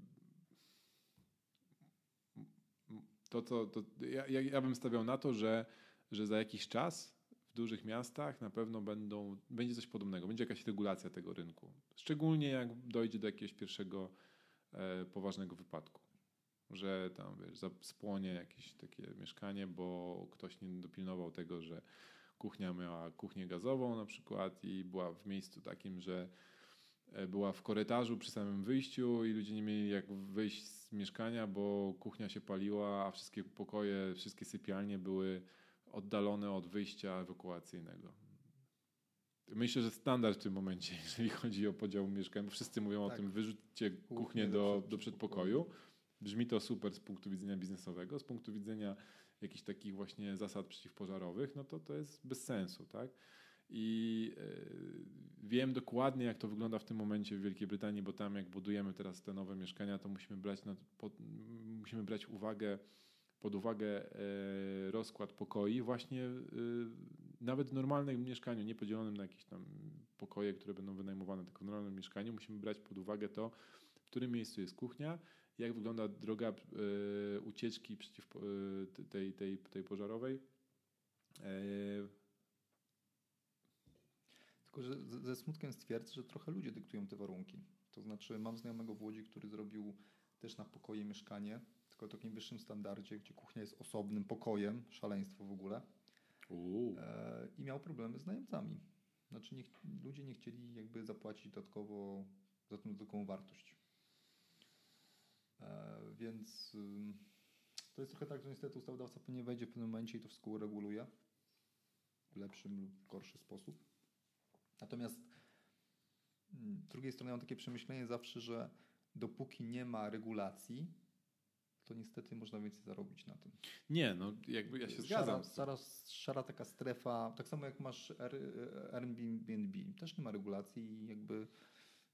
to, to, to ja, ja bym stawiał na to, że, że za jakiś czas w dużych miastach na pewno będą, będzie coś podobnego, będzie jakaś regulacja tego rynku. Szczególnie jak dojdzie do jakiegoś pierwszego e, poważnego wypadku, że tam wiesz, spłonie jakieś takie mieszkanie, bo ktoś nie dopilnował tego, że kuchnia miała kuchnię gazową na przykład i była w miejscu takim, że E, była w korytarzu przy samym wyjściu i ludzie nie mieli jak wyjść z mieszkania, bo kuchnia się paliła, a wszystkie pokoje, wszystkie sypialnie były oddalone od wyjścia ewakuacyjnego. Myślę, że standard w tym momencie, jeżeli chodzi o podział mieszkań, bo wszyscy mówią tak. o tym, wyrzućcie kuchnię do, do przedpokoju. Brzmi to super z punktu widzenia biznesowego, z punktu widzenia jakichś takich właśnie zasad przeciwpożarowych, no to to jest bez sensu, tak? I yy, wiem dokładnie, jak to wygląda w tym momencie w Wielkiej Brytanii, bo tam jak budujemy teraz te nowe mieszkania, to musimy brać, na, pod, musimy brać uwagę, pod uwagę yy, rozkład pokoi właśnie yy, nawet w normalnym mieszkaniu, nie podzielonym na jakieś tam pokoje, które będą wynajmowane, tylko w normalnym mieszkaniu musimy brać pod uwagę to, w którym miejscu jest kuchnia, jak wygląda droga y, ucieczki przeciw tej, tej, tej pożarowej. E, tylko, że ze smutkiem stwierdzę, że trochę ludzie dyktują te warunki. To znaczy, mam znajomego w Łodzi, który zrobił też na pokoje mieszkanie, tylko w takim wyższym standardzie, gdzie kuchnia jest osobnym pokojem, szaleństwo w ogóle. E, I miał problemy z najemcami. Znaczy nie, ludzie nie chcieli jakby zapłacić dodatkowo za tą dodatkową wartość. E, więc to jest trochę tak, że niestety ustawodawca pewnie wejdzie w pewnym momencie i to wszystko ureguluje w lepszy lub gorszy sposób. Natomiast z drugiej strony mam takie przemyślenie zawsze, że dopóki nie ma regulacji, to niestety można więcej zarobić na tym. Nie, no jakby ja się zgadzam. Szara, szara taka strefa, tak samo jak masz Airbnb, też nie ma regulacji i jakby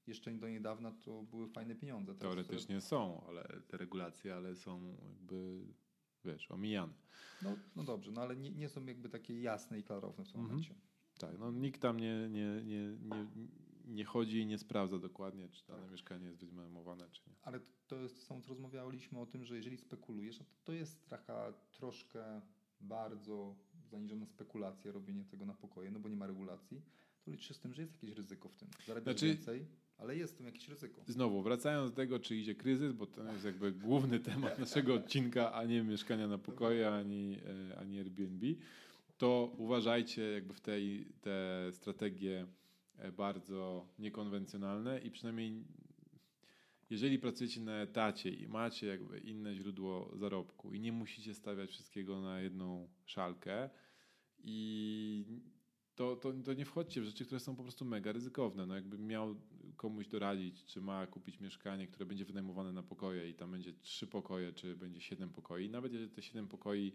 jeszcze do niedawna to były fajne pieniądze. Teraz Teoretycznie to... są, ale te regulacje, ale są jakby, wiesz, omijane. No, no dobrze, no ale nie, nie są jakby takie jasne i klarowne w tym mhm. momencie. Tak, no nikt tam nie, nie, nie, nie, nie chodzi i nie sprawdza dokładnie, czy dane tak. mieszkanie jest wynajmowane, czy nie. Ale to jest samo, co rozmawialiśmy o tym, że jeżeli spekulujesz, no to, to jest taka troszkę bardzo zaniżona spekulacja, robienie tego na pokoje, no bo nie ma regulacji, to liczy się z tym, że jest jakieś ryzyko w tym. Zarabiasz znaczy, więcej, ale jest w tym jakieś ryzyko. Znowu, wracając do tego, czy idzie kryzys, bo to jest jakby główny temat naszego odcinka, a nie mieszkania na pokoje, ani, e, ani Airbnb, to uważajcie jakby w tej te strategie bardzo niekonwencjonalne i przynajmniej jeżeli pracujecie na etacie i macie jakby inne źródło zarobku i nie musicie stawiać wszystkiego na jedną szalkę i to, to, to nie wchodźcie w rzeczy, które są po prostu mega ryzykowne. No jakbym miał komuś doradzić, czy ma kupić mieszkanie, które będzie wynajmowane na pokoje i tam będzie trzy pokoje, czy będzie siedem pokoi. Nawet jeżeli te siedem pokoi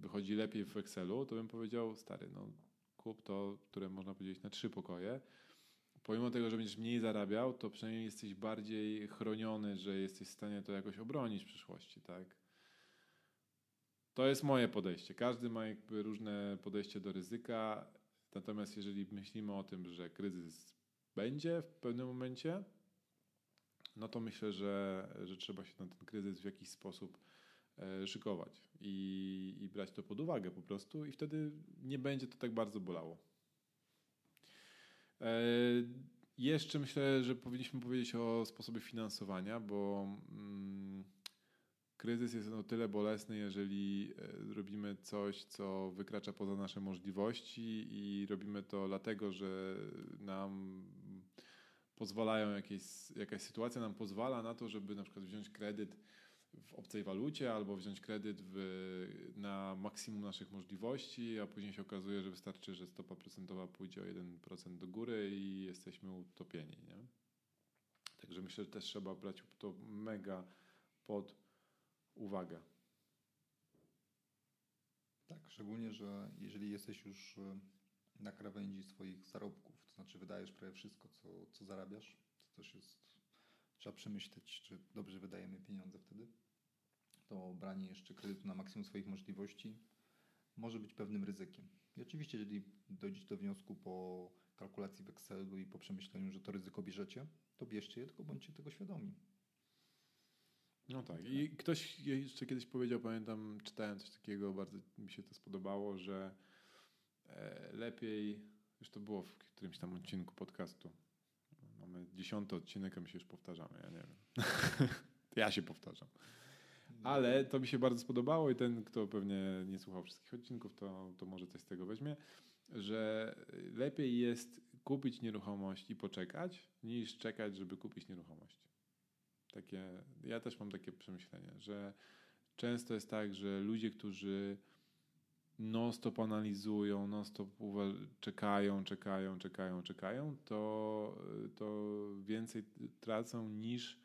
wychodzi lepiej w Excelu, to bym powiedział, stary, no kup to, które można podzielić na trzy pokoje. Pomimo tego, że będziesz mniej zarabiał, to przynajmniej jesteś bardziej chroniony, że jesteś w stanie to jakoś obronić w przyszłości, tak? To jest moje podejście. Każdy ma jakby różne podejście do ryzyka. Natomiast jeżeli myślimy o tym, że kryzys będzie w pewnym momencie, no to myślę, że, że trzeba się na ten kryzys w jakiś sposób szykować i, i brać to pod uwagę po prostu, i wtedy nie będzie to tak bardzo bolało. E, jeszcze myślę, że powinniśmy powiedzieć o sposobie finansowania, bo mm, kryzys jest o tyle bolesny, jeżeli e, robimy coś, co wykracza poza nasze możliwości i robimy to dlatego, że nam pozwalają jakieś, jakaś sytuacja nam pozwala na to, żeby na przykład wziąć kredyt w obcej walucie albo wziąć kredyt w, na maksimum naszych możliwości, a później się okazuje, że wystarczy, że stopa procentowa pójdzie o 1% do góry i jesteśmy utopieni. Nie? Także myślę, że też trzeba brać to mega pod uwagę. Tak, szczególnie, że jeżeli jesteś już e, na krawędzi swoich zarobków, to znaczy wydajesz prawie wszystko, co, co zarabiasz, to też jest, trzeba przemyśleć, czy dobrze wydajemy pieniądze wtedy. To branie jeszcze kredytu na maksimum swoich możliwości może być pewnym ryzykiem. I oczywiście, jeżeli dojdziecie do wniosku po kalkulacji w Excelu i po przemyśleniu, że to ryzyko bierzecie, to bierzcie je, tylko bądźcie tego świadomi. No tak. I ktoś jeszcze kiedyś powiedział, pamiętam, czytałem coś takiego, bardzo mi się to spodobało, że e, lepiej, już to było w którymś tam odcinku podcastu. Mamy dziesiąty odcinek, a my się już powtarzamy, ja nie wiem. ja się powtarzam. Ale to mi się bardzo spodobało i ten, kto pewnie nie słuchał wszystkich odcinków, to, to może coś z tego weźmie, że lepiej jest kupić nieruchomość i poczekać, niż czekać, żeby kupić nieruchomość. Takie, ja też mam takie przemyślenie, że często jest tak, że ludzie, którzy non-stop analizują, non-stop czekają, czekają, czekają, czekają, to, to więcej tracą niż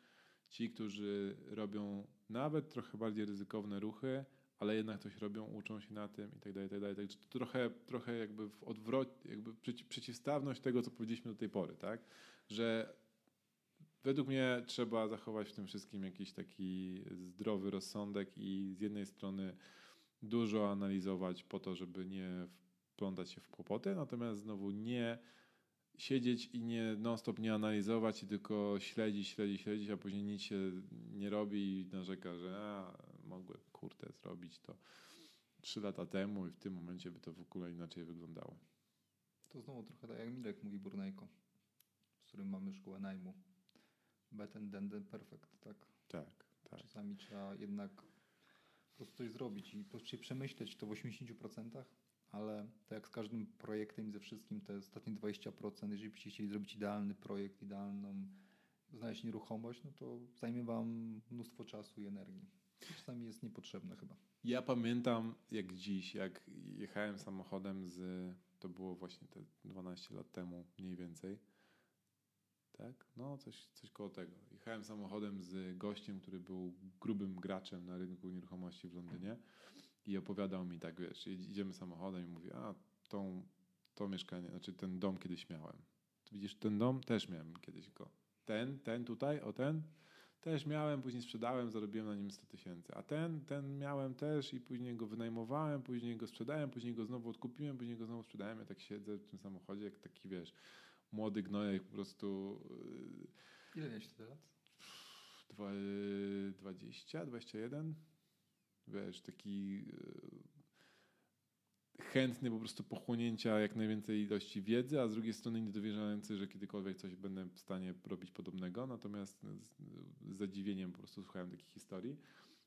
ci, którzy robią nawet trochę bardziej ryzykowne ruchy, ale jednak coś robią, uczą się na tym i tak dalej, tak dalej. Także to trochę, trochę jakby w odwrot, jakby przeciwstawność tego, co powiedzieliśmy do tej pory, tak? Że według mnie trzeba zachować w tym wszystkim jakiś taki zdrowy rozsądek i z jednej strony dużo analizować po to, żeby nie wplątać się w kłopoty, natomiast znowu nie siedzieć i nie non-stop nie analizować i tylko śledzić, śledzić, śledzić, a później nic się nie robi i narzeka, że a, mogłem kurde zrobić to trzy lata temu i w tym momencie by to w ogóle inaczej wyglądało. To znowu trochę tak jak Mirek mówi Burnejko, z którym mamy szkołę najmu. Than the perfect, tak? Tak, tak. Czasami trzeba jednak prostu coś zrobić i prostu się przemyśleć to w 80%, ale tak jak z każdym projektem i ze wszystkim, te ostatnie 20%, jeżeli byście chcieli zrobić idealny projekt, idealną, znaleźć nieruchomość, no to zajmie Wam mnóstwo czasu i energii. Czasami jest niepotrzebne chyba. Ja pamiętam jak dziś, jak jechałem samochodem z, to było właśnie te 12 lat temu mniej więcej, tak? No, coś, coś koło tego. Jechałem samochodem z gościem, który był grubym graczem na rynku nieruchomości w Londynie i opowiadał mi tak, wiesz, idziemy samochodem i mówi, a tą, to mieszkanie, znaczy ten dom kiedyś miałem. Widzisz, ten dom też miałem kiedyś go. Ten, ten tutaj, o ten, też miałem, później sprzedałem, zarobiłem na nim 100 tysięcy. A ten, ten miałem też i później go wynajmowałem, później go sprzedałem, później go znowu odkupiłem, później go znowu sprzedałem. Ja tak siedzę w tym samochodzie, jak taki, wiesz, młody gnojek po prostu... Ile miałeś wtedy lat? 20, 21. Wiesz, taki e, chętny po prostu pochłonięcia jak najwięcej ilości wiedzy, a z drugiej strony niedowierzający, że kiedykolwiek coś będę w stanie robić podobnego. Natomiast z, z zadziwieniem po prostu słuchałem takich historii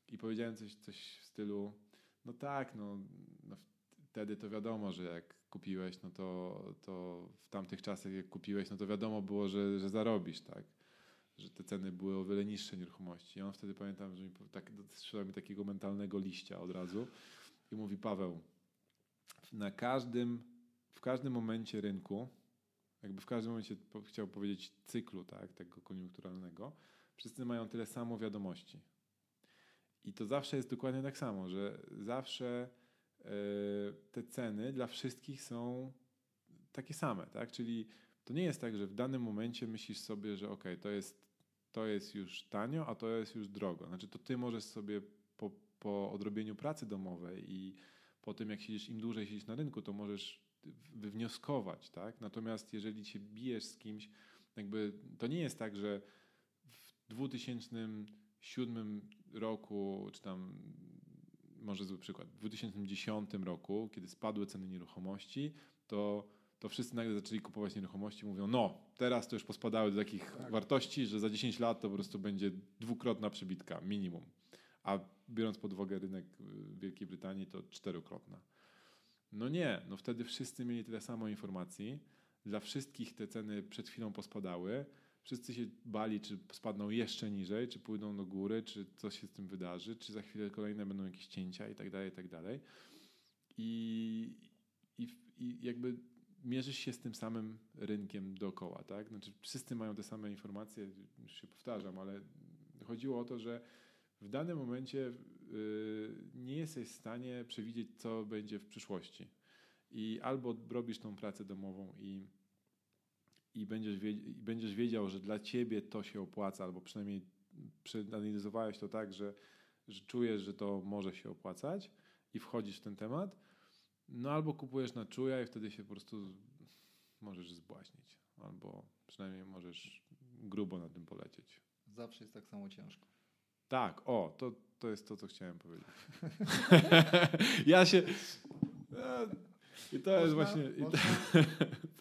i powiedziałem coś, coś w stylu, no tak, no, no wtedy to wiadomo, że jak kupiłeś, no to, to w tamtych czasach jak kupiłeś, no to wiadomo było, że, że zarobisz, tak? Że te ceny były o wiele niższe nieruchomości. I on wtedy pamiętam, że mi tak, strzelał mi takiego mentalnego liścia od razu i mówi Paweł, na każdym, w każdym momencie rynku, jakby w każdym momencie chciał powiedzieć cyklu, tak, tego koniunkturalnego, wszyscy mają tyle samo wiadomości. I to zawsze jest dokładnie tak samo, że zawsze te ceny dla wszystkich są takie same, tak? Czyli to nie jest tak, że w danym momencie myślisz sobie, że ok, to jest, to jest już tanio, a to jest już drogo. Znaczy to ty możesz sobie po, po odrobieniu pracy domowej i po tym, jak siedzisz, im dłużej siedzisz na rynku, to możesz wywnioskować, tak? Natomiast jeżeli się bijesz z kimś, jakby to nie jest tak, że w 2007 roku, czy tam może zły przykład, w 2010 roku, kiedy spadły ceny nieruchomości, to, to wszyscy nagle zaczęli kupować nieruchomości mówią, no teraz to już pospadały do takich tak. wartości, że za 10 lat to po prostu będzie dwukrotna przebitka, minimum. A biorąc pod uwagę rynek y, Wielkiej Brytanii, to czterokrotna. No nie, no wtedy wszyscy mieli tyle samo informacji, dla wszystkich te ceny przed chwilą pospadały, Wszyscy się bali, czy spadną jeszcze niżej, czy pójdą do góry, czy coś się z tym wydarzy, czy za chwilę kolejne będą jakieś cięcia i tak dalej, i tak dalej. I, i, i jakby mierzysz się z tym samym rynkiem dookoła, tak? Znaczy wszyscy mają te same informacje, już się powtarzam, ale chodziło o to, że w danym momencie yy, nie jesteś w stanie przewidzieć, co będzie w przyszłości. I albo robisz tą pracę domową i i będziesz, będziesz wiedział, że dla ciebie to się opłaca, albo przynajmniej przeanalizowałeś to tak, że, że czujesz, że to może się opłacać i wchodzisz w ten temat, no albo kupujesz na czuja i wtedy się po prostu możesz zbłaźnić, albo przynajmniej możesz grubo na tym polecieć. Zawsze jest tak samo ciężko. Tak, o, to, to jest to, co chciałem powiedzieć. ja się... I to można, jest właśnie. To,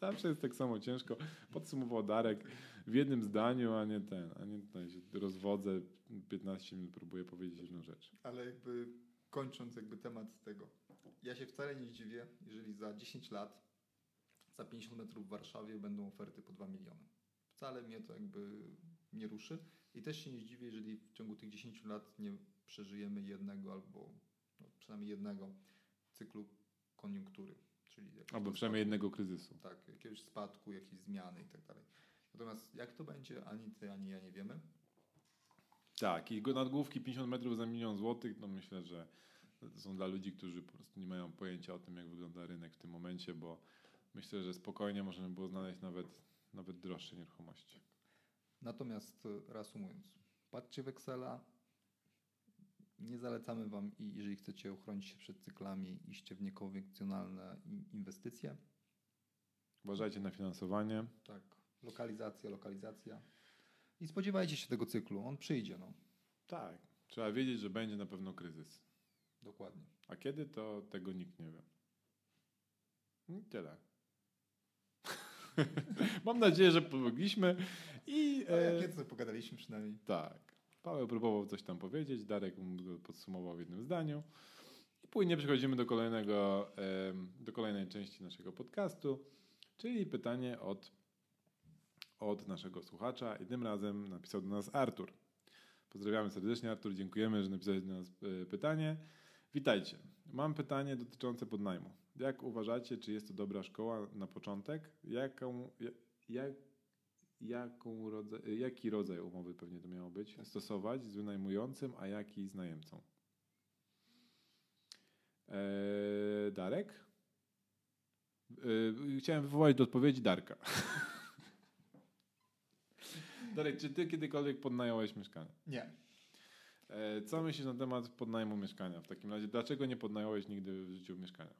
zawsze jest tak samo ciężko. Podsumował Darek w jednym zdaniu, a nie ten, a nie się rozwodzę, 15 minut próbuję powiedzieć jedną rzecz. Ale jakby kończąc jakby temat tego. Ja się wcale nie zdziwię, jeżeli za 10 lat za 50 metrów w Warszawie będą oferty po 2 miliony. Wcale mnie to jakby nie ruszy. I też się nie zdziwię, jeżeli w ciągu tych 10 lat nie przeżyjemy jednego albo no, przynajmniej jednego cyklu koniunktury. Czyli Albo przynajmniej jednego kryzysu. tak, jakiegoś spadku, jakiejś zmiany i tak dalej. Natomiast jak to będzie, ani ty, ani ja nie wiemy. Tak, i nadgłówki 50 metrów za milion złotych, no myślę, że są dla ludzi, którzy po prostu nie mają pojęcia o tym, jak wygląda rynek w tym momencie, bo myślę, że spokojnie można by było znaleźć nawet, nawet droższe nieruchomości. Natomiast e, reasumując, patrzcie w Excela. Nie zalecamy Wam, i jeżeli chcecie uchronić się przed cyklami, iście w niekonwencjonalne in- inwestycje. Uważajcie na finansowanie. Tak, lokalizacja, lokalizacja. I spodziewajcie się tego cyklu, on przyjdzie, no. Tak, trzeba wiedzieć, że będzie na pewno kryzys. Dokładnie. A kiedy, to tego nikt nie wie. I tyle. Mam nadzieję, że pomogliśmy. I No, e, nieco pogadaliśmy przynajmniej. tak, Paweł próbował coś tam powiedzieć, Darek go podsumował w jednym zdaniu. I później przechodzimy do kolejnego, do kolejnej części naszego podcastu, czyli pytanie od, od naszego słuchacza. I tym razem napisał do nas Artur. Pozdrawiamy serdecznie, Artur. Dziękujemy, że napisałeś do nas e, pytanie. Witajcie. Mam pytanie dotyczące podnajmu. Jak uważacie, czy jest to dobra szkoła na początek? Jaką, ja- jak, jaką rodzaj, jaki rodzaj umowy pewnie to miało być? Stosować z wynajmującym, a jaki z najemcą? Eee, Darek? Eee, chciałem wywołać do odpowiedzi Darka. Darek, czy ty kiedykolwiek podnająłeś mieszkanie? Nie. E, Co myślisz na temat podnajmu mieszkania w takim razie? Dlaczego nie podnająłeś nigdy w życiu mieszkania?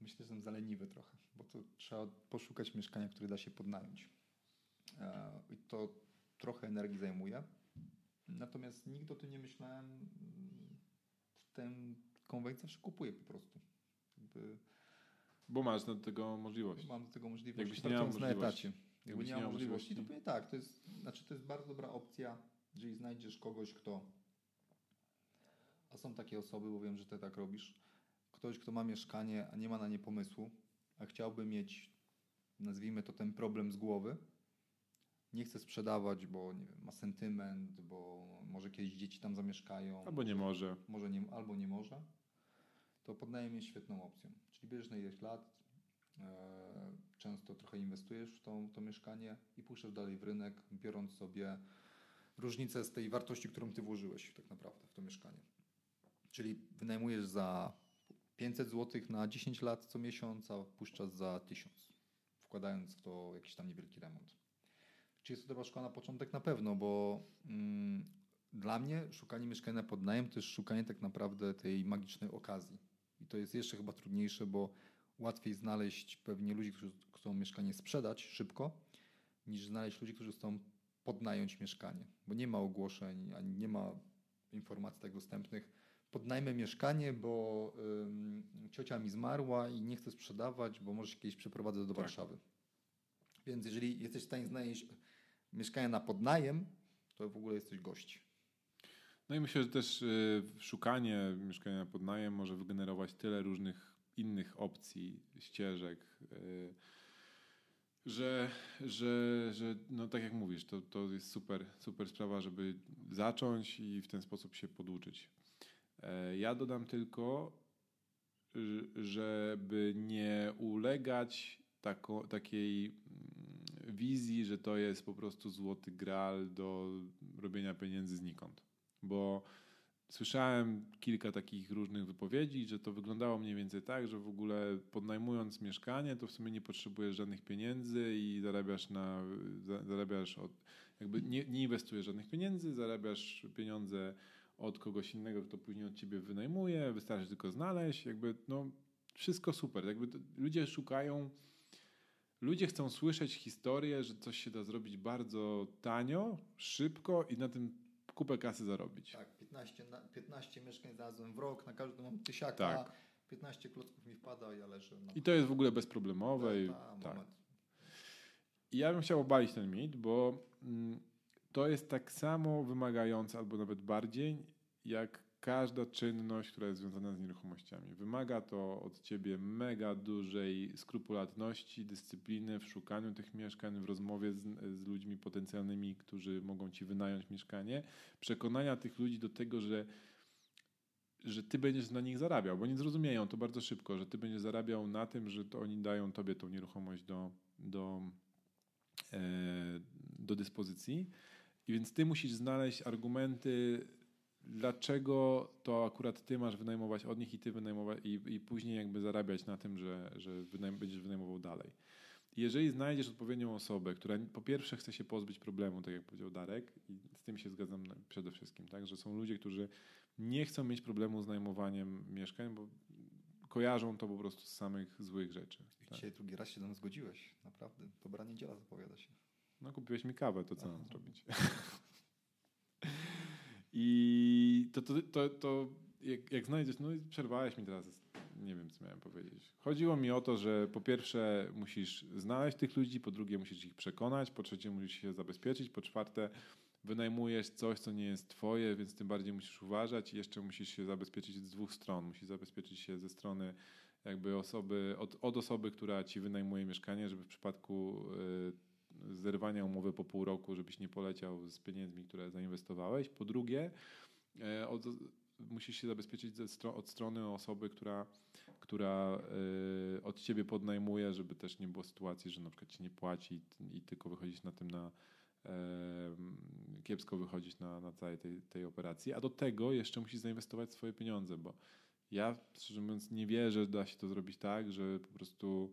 Myślę, że jestem zaleniwy trochę, bo to trzeba poszukać mieszkania, które da się podnająć. E, I to trochę energii zajmuje. Natomiast nigdy o tym nie myślałem. Ten konwent zawsze kupuję po prostu. Jakby Bo masz do tego możliwość. mam do tego możliwość. Jakbyś nie miał pracując na możliwości. etacie. Jakby Jakbyś nie miał miał możliwości, to możliwości. pewnie tak. To jest, znaczy to jest bardzo dobra opcja, jeżeli znajdziesz kogoś, kto. A są takie osoby, bo wiem, że ty tak robisz. Ktoś, kto ma mieszkanie, a nie ma na nie pomysłu, a chciałby mieć, nazwijmy to, ten problem z głowy. Nie chce sprzedawać, bo nie wiem, ma sentyment, bo może kiedyś dzieci tam zamieszkają. Albo nie może. może nie, albo nie może, to podnajem jest świetną opcją. Czyli bierzesz na ileś lat, e, często trochę inwestujesz w to, to mieszkanie i puszczasz dalej w rynek, biorąc sobie różnicę z tej wartości, którą ty włożyłeś tak naprawdę w to mieszkanie. Czyli wynajmujesz za 500 zł na 10 lat co miesiąc, a puszczasz za 1000, wkładając w to jakiś tam niewielki remont. Czy jest to dobra szkoła na początek? Na pewno, bo mm, dla mnie szukanie mieszkania pod najem to jest szukanie tak naprawdę tej magicznej okazji. I to jest jeszcze chyba trudniejsze, bo łatwiej znaleźć pewnie ludzi, którzy chcą mieszkanie sprzedać szybko, niż znaleźć ludzi, którzy chcą podnająć mieszkanie. Bo nie ma ogłoszeń, ani nie ma informacji tak dostępnych. Podnajmę mieszkanie, bo ym, ciocia mi zmarła i nie chcę sprzedawać, bo może się kiedyś przeprowadzę do Tak. Warszawy. Więc jeżeli jesteś w stanie znaleźć mieszkanie na podnajem, to w ogóle jesteś gość. No i myślę, że też y, szukanie mieszkania pod najem może wygenerować tyle różnych innych opcji, ścieżek, y, że, że, że no tak jak mówisz, to, to jest super, super sprawa, żeby zacząć i w ten sposób się poduczyć. E, Ja dodam tylko, żeby nie ulegać tako, takiej mm, wizji, że to jest po prostu złoty graal do robienia pieniędzy znikąd. Bo słyszałem kilka takich różnych wypowiedzi, że to wyglądało mniej więcej tak, że w ogóle podnajmując mieszkanie, to w sumie nie potrzebujesz żadnych pieniędzy i zarabiasz na za- zarabiasz od, jakby nie, nie inwestujesz żadnych pieniędzy, zarabiasz pieniądze od kogoś innego, kto później od ciebie wynajmuje, wystarczy tylko znaleźć, jakby no wszystko super. Jakby ludzie szukają Ludzie chcą słyszeć historię, że coś się da zrobić bardzo tanio, szybko i na tym kupę kasy zarobić. Tak, 15, na, 15 mieszkań znalazłem w rok, na każdym mam tysiaka, Tak. 15 klocków mi wpada, ja leżę na I to jest w ogóle bezproblemowe. I, Ta, tak. I ja bym chciał obalić ten mit, bo mm, to jest tak samo wymagające, albo nawet bardziej, jak każda czynność, która jest związana z nieruchomościami. Wymaga to od ciebie mega dużej skrupulatności, dyscypliny w szukaniu tych mieszkań, w rozmowie z, z ludźmi potencjalnymi, którzy mogą ci wynająć mieszkanie, przekonania tych ludzi do tego, że że ty będziesz na nich zarabiał, bo nie zrozumieją to bardzo szybko, że ty będziesz zarabiał na tym, że to oni dają tobie tą nieruchomość do, do, e, do dyspozycji. I więc ty musisz znaleźć argumenty, dlaczego to akurat ty masz wynajmować od nich i ty wynajmować i, i później jakby zarabiać na tym, że, że wynajm, będziesz wynajmował dalej. Jeżeli znajdziesz odpowiednią osobę, która po pierwsze chce się pozbyć problemu, tak jak powiedział Darek, i z tym się zgadzam przede wszystkim, tak, że są ludzie, którzy nie chcą mieć problemu z najmowaniem mieszkań, bo kojarzą to po prostu z samych złych rzeczy. Tak. Dzisiaj drugi raz się do nas zgodziłeś, naprawdę. Dobra niedziela zapowiada się. No kupiłeś mi kawę, to co mam zrobić? I to, to, to, to jak, jak znajdziesz, no przerwałeś mi teraz, nie wiem co miałem powiedzieć. Chodziło mi o to, że po pierwsze musisz znaleźć tych ludzi, po drugie musisz ich przekonać, po trzecie musisz się zabezpieczyć, po czwarte wynajmujesz coś, co nie jest twoje, więc tym bardziej musisz uważać i jeszcze musisz się zabezpieczyć z dwóch stron. Musisz zabezpieczyć się ze strony jakby osoby, od, od osoby, która ci wynajmuje mieszkanie, żeby w przypadku y, zerwania umowy po pół roku, żebyś nie poleciał z pieniędzmi, które zainwestowałeś. Po drugie, y, od, musisz się zabezpieczyć od strony osoby, która, która y, od ciebie podnajmuje, żeby też nie było sytuacji, że na przykład ci nie płaci i, tylko wychodzisz na tym na kiepsko wychodzić na, na całej tej, tej operacji, a do tego jeszcze musisz zainwestować swoje pieniądze, bo ja szczerze mówiąc nie wierzę, że da się to zrobić tak, że po prostu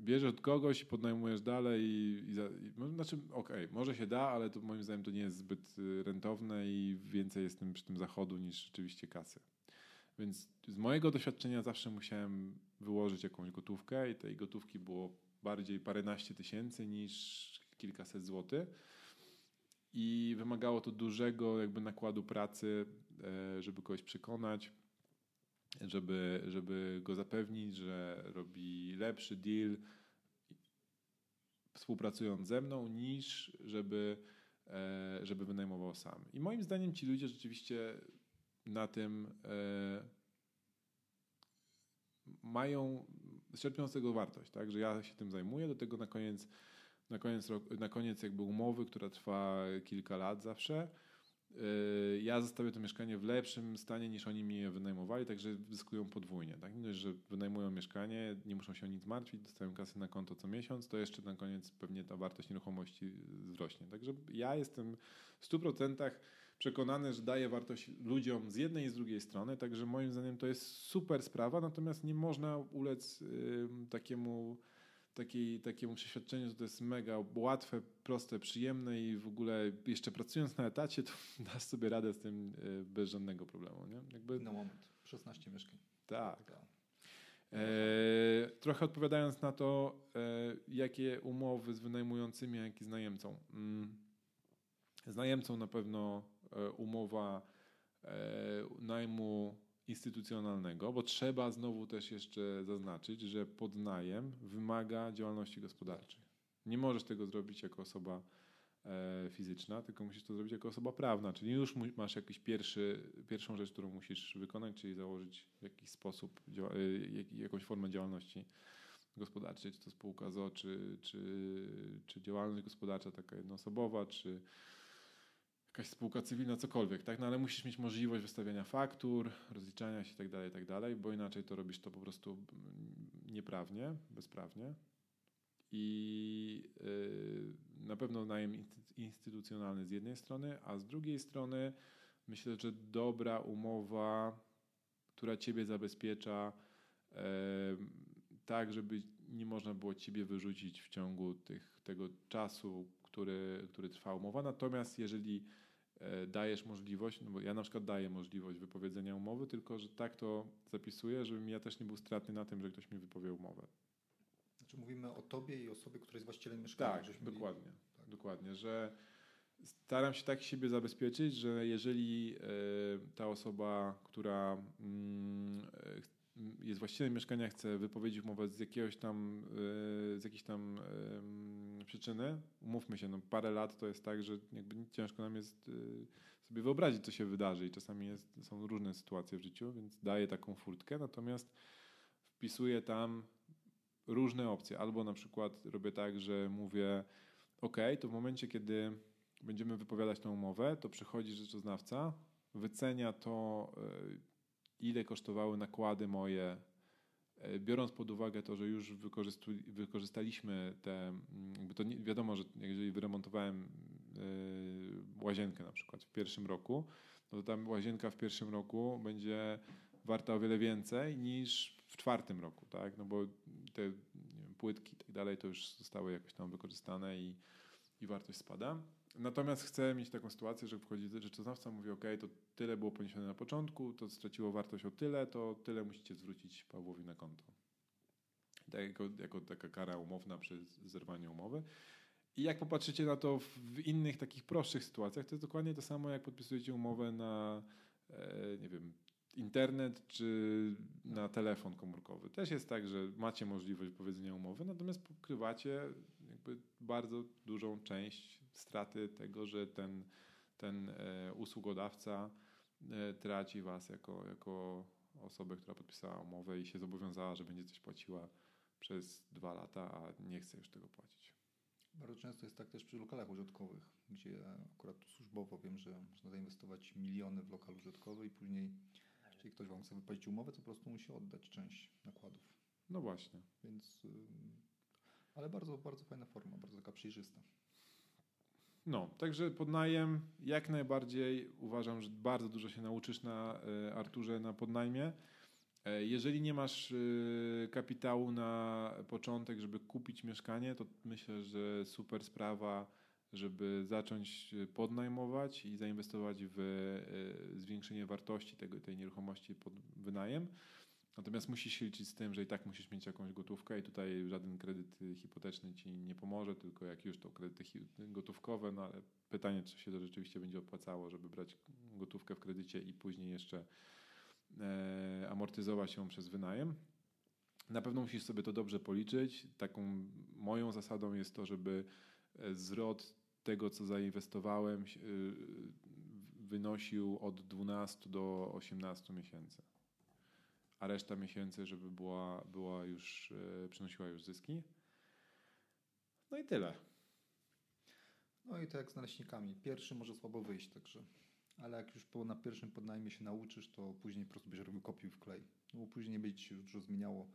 bierzesz od kogoś i podnajmujesz dalej i, i, i znaczy okej, okay, może się da, ale to moim zdaniem to nie jest zbyt y, rentowne i więcej jest tym, przy tym zachodu niż rzeczywiście kasy. Więc z mojego doświadczenia zawsze musiałem wyłożyć jakąś gotówkę i tej gotówki było bardziej paręnaście tysięcy niż kilkaset złotych i wymagało to dużego jakby nakładu pracy, e, żeby kogoś przekonać, żeby, żeby go zapewnić, że robi lepszy deal współpracując ze mną, niż żeby, e, żeby wynajmował sam. I moim zdaniem ci ludzie rzeczywiście na tym e, mają, czerpią z tego wartość, tak? że ja się tym zajmuję, do tego na koniec na koniec, na koniec jakby umowy, która trwa kilka lat zawsze. Yy, ja zostawię to mieszkanie w lepszym stanie niż oni mi je wynajmowali, także zyskują podwójnie. Tak? Nie dość, że wynajmują mieszkanie, nie muszą się o nic martwić, dostają kasy na konto co miesiąc, to jeszcze na koniec pewnie ta wartość nieruchomości wzrośnie. Także ja jestem w 100% przekonany, że daje wartość ludziom z jednej i z drugiej strony, także moim zdaniem to jest super sprawa, natomiast nie można ulec yy, takiemu takiej, takiemu przeświadczeniu, że to jest mega łatwe, proste, przyjemne i w ogóle jeszcze pracując na etacie, to dasz sobie radę z tym e, bez żadnego problemu. Nie? Jakby... Na moment, 16 mieszkań. Tak. E, trochę odpowiadając na to, e, jakie umowy z wynajmującymi, jak i z najemcą. Mm, z najemcą na pewno e, umowa e, najmu instytucjonalnego, bo trzeba znowu też jeszcze zaznaczyć, że podnajem wymaga działalności gospodarczej. Nie możesz tego zrobić jako osoba e, fizyczna, tylko musisz to zrobić jako osoba prawna, czyli już masz jakiś pierwszy, pierwszą rzecz, którą musisz wykonać, czyli założyć w jakiś sposób e, jakąś formę działalności gospodarczej, czy to spółka ZO, czy, czy, czy działalność gospodarcza taka jednoosobowa, czy jakaś spółka cywilna, cokolwiek, tak? No ale musisz mieć możliwość wystawiania faktur, rozliczania się itd., tak itd., tak bo inaczej to robisz to po prostu nieprawnie, bezprawnie. I yy, na pewno najem instytucjonalny z jednej strony, a z drugiej strony myślę, że dobra umowa, która ciebie zabezpiecza, yy, tak, żeby nie można było ciebie wyrzucić w ciągu tych, tego czasu, który, który trwa umowa. Natomiast jeżeli e, dajesz możliwość, no bo ja na przykład daję możliwość wypowiedzenia umowy, tylko że tak to zapisuję, żebym ja też nie był stratny na tym, że ktoś mi wypowie umowę. Znaczy mówimy o tobie i osobie, która jest właścicielem mieszkania. Tak, dokładnie. Mieli... Tak. Dokładnie, że staram się tak siebie zabezpieczyć, że jeżeli y, ta osoba, która y, jest właścicielem mieszkania, chce wypowiedzieć umowę z jakiegoś tam, y, z jakiejś tam przyczyny, umówmy się, no parę lat to jest tak, że jakby ciężko nam jest y, sobie wyobrazić, co się wydarzy i czasami jest, są różne sytuacje w życiu, więc daję taką furtkę, natomiast wpisuję tam różne opcje. Albo na przykład robię tak, że mówię, ok, to w momencie, kiedy będziemy wypowiadać tę umowę, to przychodzi rzeczoznawca, wycenia to, y, ile kosztowały nakłady moje, e, biorąc pod uwagę to, że już wykorzystaliśmy te, mm, jakby to nie, wiadomo, że jeżeli wyremontowałem e, łazienkę na przykład w pierwszym roku, no to ta łazienka w pierwszym roku będzie warta o wiele więcej niż w czwartym roku, tak? No bo te wiem, płytki i tak dalej to już zostały jakoś tam wykorzystane i, i wartość spada. Natomiast chcę mieć taką sytuację, że wchodzi rzeczoznawca, mówi ok, to tyle było poniesione na początku, to straciło wartość o tyle, to tyle musicie zwrócić Pawłowi na konto. Tak jako, jako taka kara umowna przy zerwaniu umowy. I jak popatrzycie na to w innych takich prostszych sytuacjach, to jest dokładnie to samo, jak podpisujecie umowę na, e, nie wiem, internet czy na telefon komórkowy. Też jest tak, że macie możliwość powiedzenia umowy, natomiast pokrywacie jakby bardzo dużą część straty tego, że ten, ten e, usługodawca e, traci was jako, jako osobę, która podpisała umowę i się zobowiązała, że będzie coś płaciła przez dwa lata, a nie chce już tego płacić. Bardzo często jest tak też przy lokalach użytkowych, gdzie akurat tu służbowo wiem, że można zainwestować miliony w lokal użytkowy i później, jeśli ktoś Wam chce wypłacić umowę, to po prostu musi oddać część nakładów. No właśnie. Więc, ale bardzo, bardzo fajna forma, bardzo taka przejrzysta. No, także podnajem jak najbardziej uważam, że bardzo dużo się nauczysz na e, Arturze na podnajmie. E, jeżeli nie masz e, kapitału na początek, żeby kupić mieszkanie, to myślę, że super sprawa, żeby zacząć podnajmować i zainwestować w zwiększenie wartości tego, tej nieruchomości pod wynajem. Natomiast musisz się liczyć z tym, że i tak musisz mieć jakąś gotówkę i tutaj żaden kredyt hipoteczny ci nie pomoże, tylko jak już to kredyty gotówkowe, no ale pytanie, czy się to rzeczywiście będzie opłacało, żeby brać gotówkę w kredycie i później jeszcze e, amortyzować ją przez wynajem. Na pewno musisz sobie to dobrze policzyć. Taką moją zasadą jest to, żeby e, zwrot tego, co zainwestowałem, e, wynosił od 12 do 18 miesięcy a reszta miesięcy, żeby była, była już, e, przynosiła już zyski. No i tyle. No i to jak z naleśnikami. Pierwszy może słabo wyjść, także. Ale jak już po, na pierwszym podnajmie się nauczysz, to później po prostu będziesz robił kopiuj w klej. No bo później nie będzie się dużo zmieniało,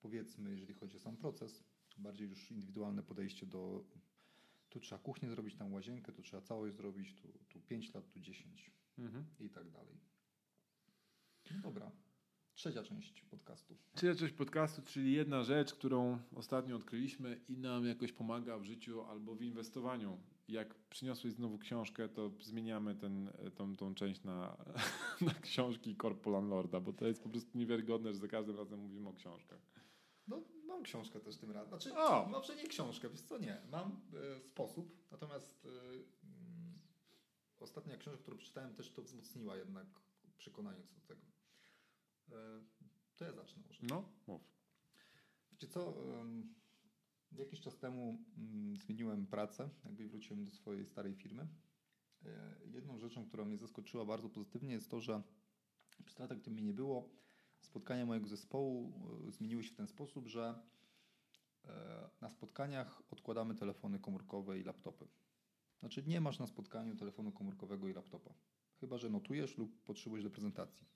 powiedzmy, jeżeli chodzi o sam proces. Bardziej już indywidualne podejście do tu trzeba kuchnię zrobić, tam łazienkę, tu trzeba całość zrobić, tu, tu 5 lat, tu 10 mhm. i tak dalej. No dobra. Trzecia część podcastu. Trzecia część podcastu, czyli jedna rzecz, którą ostatnio odkryliśmy i nam jakoś pomaga w życiu albo w inwestowaniu. Jak przyniosłeś znowu książkę, to zmieniamy ten, tą, tą część na, na książki Corpo Landlorda, bo to jest po prostu niewiarygodne, że za każdym razem mówimy o książkach. No, mam książkę też tym razem. Znaczy, o! może nie książkę, wiesz co, nie. Mam e, sposób, natomiast e, mm, ostatnia książka, którą przeczytałem, też to wzmocniła jednak przekonanie co do tego. E, to ja zacznę może. No, mów. Wiecie co, jakiś czas temu mm, zmieniłem pracę, jakby wróciłem do swojej starej firmy. E, jedną rzeczą, która mnie zaskoczyła bardzo pozytywnie jest to, że przez lata, gdy mnie nie było, spotkania mojego zespołu e, zmieniły się w ten sposób, że na spotkaniach odkładamy telefony komórkowe i laptopy. Znaczy nie masz na spotkaniu telefonu komórkowego i laptopa. Chyba, że notujesz lub potrzebujesz do prezentacji.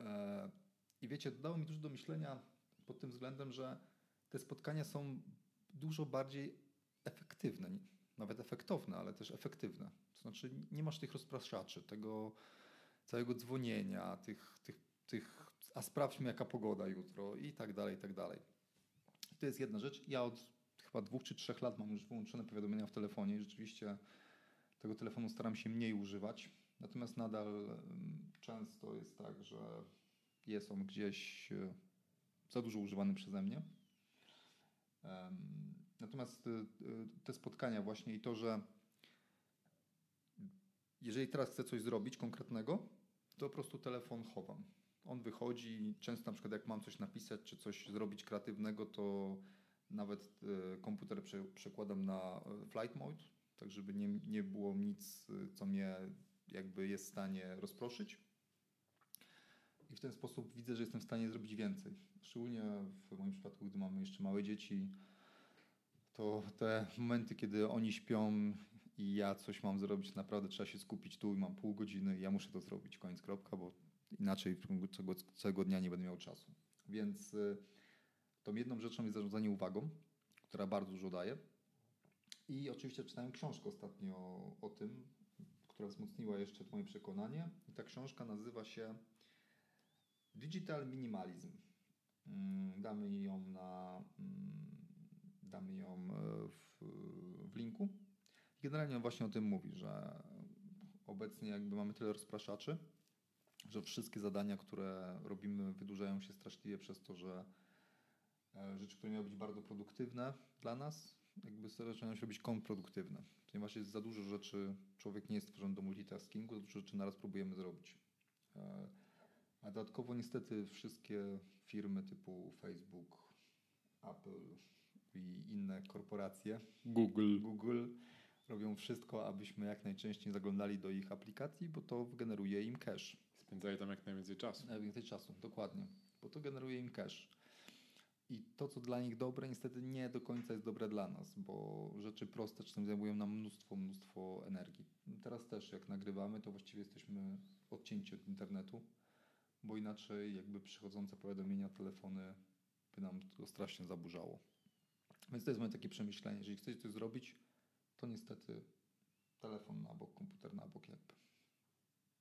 E, I wiecie, dało mi dużo do myślenia pod tym względem, że te spotkania są dużo bardziej efektywne, nawet efektowne, ale też efektywne. To znaczy nie masz tych rozpraszaczy, tego całego dzwonienia, tych, tych, tych a sprawdźmy jaka pogoda jutro i tak dalej, i tak dalej. To jest jedna rzecz. Ja od chyba dwóch czy trzech lat mam już wyłączone powiadomienia w telefonie i rzeczywiście tego telefonu staram się mniej używać. Natomiast nadal często jest tak, że jest on gdzieś e, za dużo używany przeze mnie. Natomiast e, te spotkania właśnie i to, że jeżeli teraz chcę coś zrobić konkretnego, to po prostu telefon chowam. On wychodzi, często na przykład jak mam coś napisać czy coś zrobić kreatywnego, to nawet e, komputer przekładam na flight mode, tak żeby nie, nie było nic, co mnie jakby jest w stanie rozproszyć. I w ten sposób widzę, że jestem w stanie zrobić więcej. Szczególnie w moim przypadku, gdy mamy jeszcze małe dzieci, to te momenty, kiedy oni śpią i ja coś mam zrobić, naprawdę trzeba się skupić tu i mam pół godziny i ja muszę to zrobić, koniec kropka, bo Inaczej w ciągu całego, całego dnia nie będę miał czasu. Więc y, tą jedną rzeczą jest zarządzanie uwagą, która bardzo dużo daje. I oczywiście czytałem książkę ostatnio o, o tym, która wzmocniła jeszcze moje przekonanie. I ta książka nazywa się Digital Minimalism. Mm, Damy ją na mm, damy ją e, w, w linku. Generalnie on właśnie o tym mówi, że obecnie jakby mamy tyle rozpraszaczy, że wszystkie zadania, które robimy, wydłużają się straszliwie przez to, że e, rzeczy, które miały być bardzo produktywne dla nas, jakby zaczynają się robić kontrproduktywne. Ponieważ jest za dużo rzeczy, człowiek nie jest stworzony do multitaskingu, za dużo rzeczy naraz próbujemy zrobić. E, a dodatkowo niestety wszystkie firmy typu Facebook, Apple i inne korporacje, Google. Google, robią wszystko, abyśmy jak najczęściej zaglądali do ich aplikacji, bo to generuje im cache. Spędzają tam jak najwięcej czasu. Najwięcej czasu, dokładnie, bo to generuje im cache. I to, co dla nich dobre, niestety nie do końca jest dobre dla nas, bo rzeczy proste czasem zajmują nam mnóstwo, mnóstwo energii. Teraz też, jak nagrywamy, to właściwie jesteśmy odcięci od internetu, bo inaczej jakby przychodzące powiadomienia, telefony by nam to strasznie zaburzało. Więc to jest moje takie przemyślenie. Jeżeli chcecie coś zrobić, to niestety telefon na bok, komputer na bok jakby.